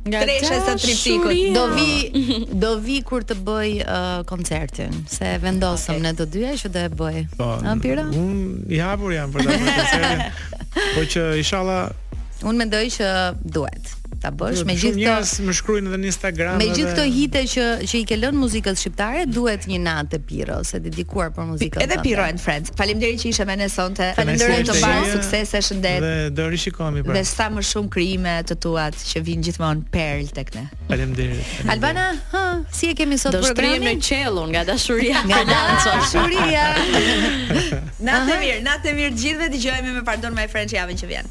Nga tresha e triptikut. Do vi do vi kur të bëj uh, koncertin, se vendosëm okay. ne të dyja që do e bëj. Po, Pirro. Unë i hapur jam për ta bërë koncertin. Po që inshallah Unë mendoj që duhet ta bësh me gjithë njerëz më shkruajnë edhe në Instagram. Me gjithë këto hite që që i ke lënë muzikës shqiptare, duhet një natë Pirros e dedikuar për muzikën. Edhe Pirro and Friends. Faleminderit që ishe me ne sonte. Faleminderit të paç suksese, shëndet. Dhe do rishikohemi pra. Dhe sa më shumë krijime të tua artist që vin gjithmonë perla tek ne. Faleminderit. Albana, hë, si e kemi sot programin? Do shkrihemi në qiell nga dashuria. Nga dashuria. Natën e mirë, natën e mirë të gjithëve, dëgjohemi me Pardon My Friend javën që vjen.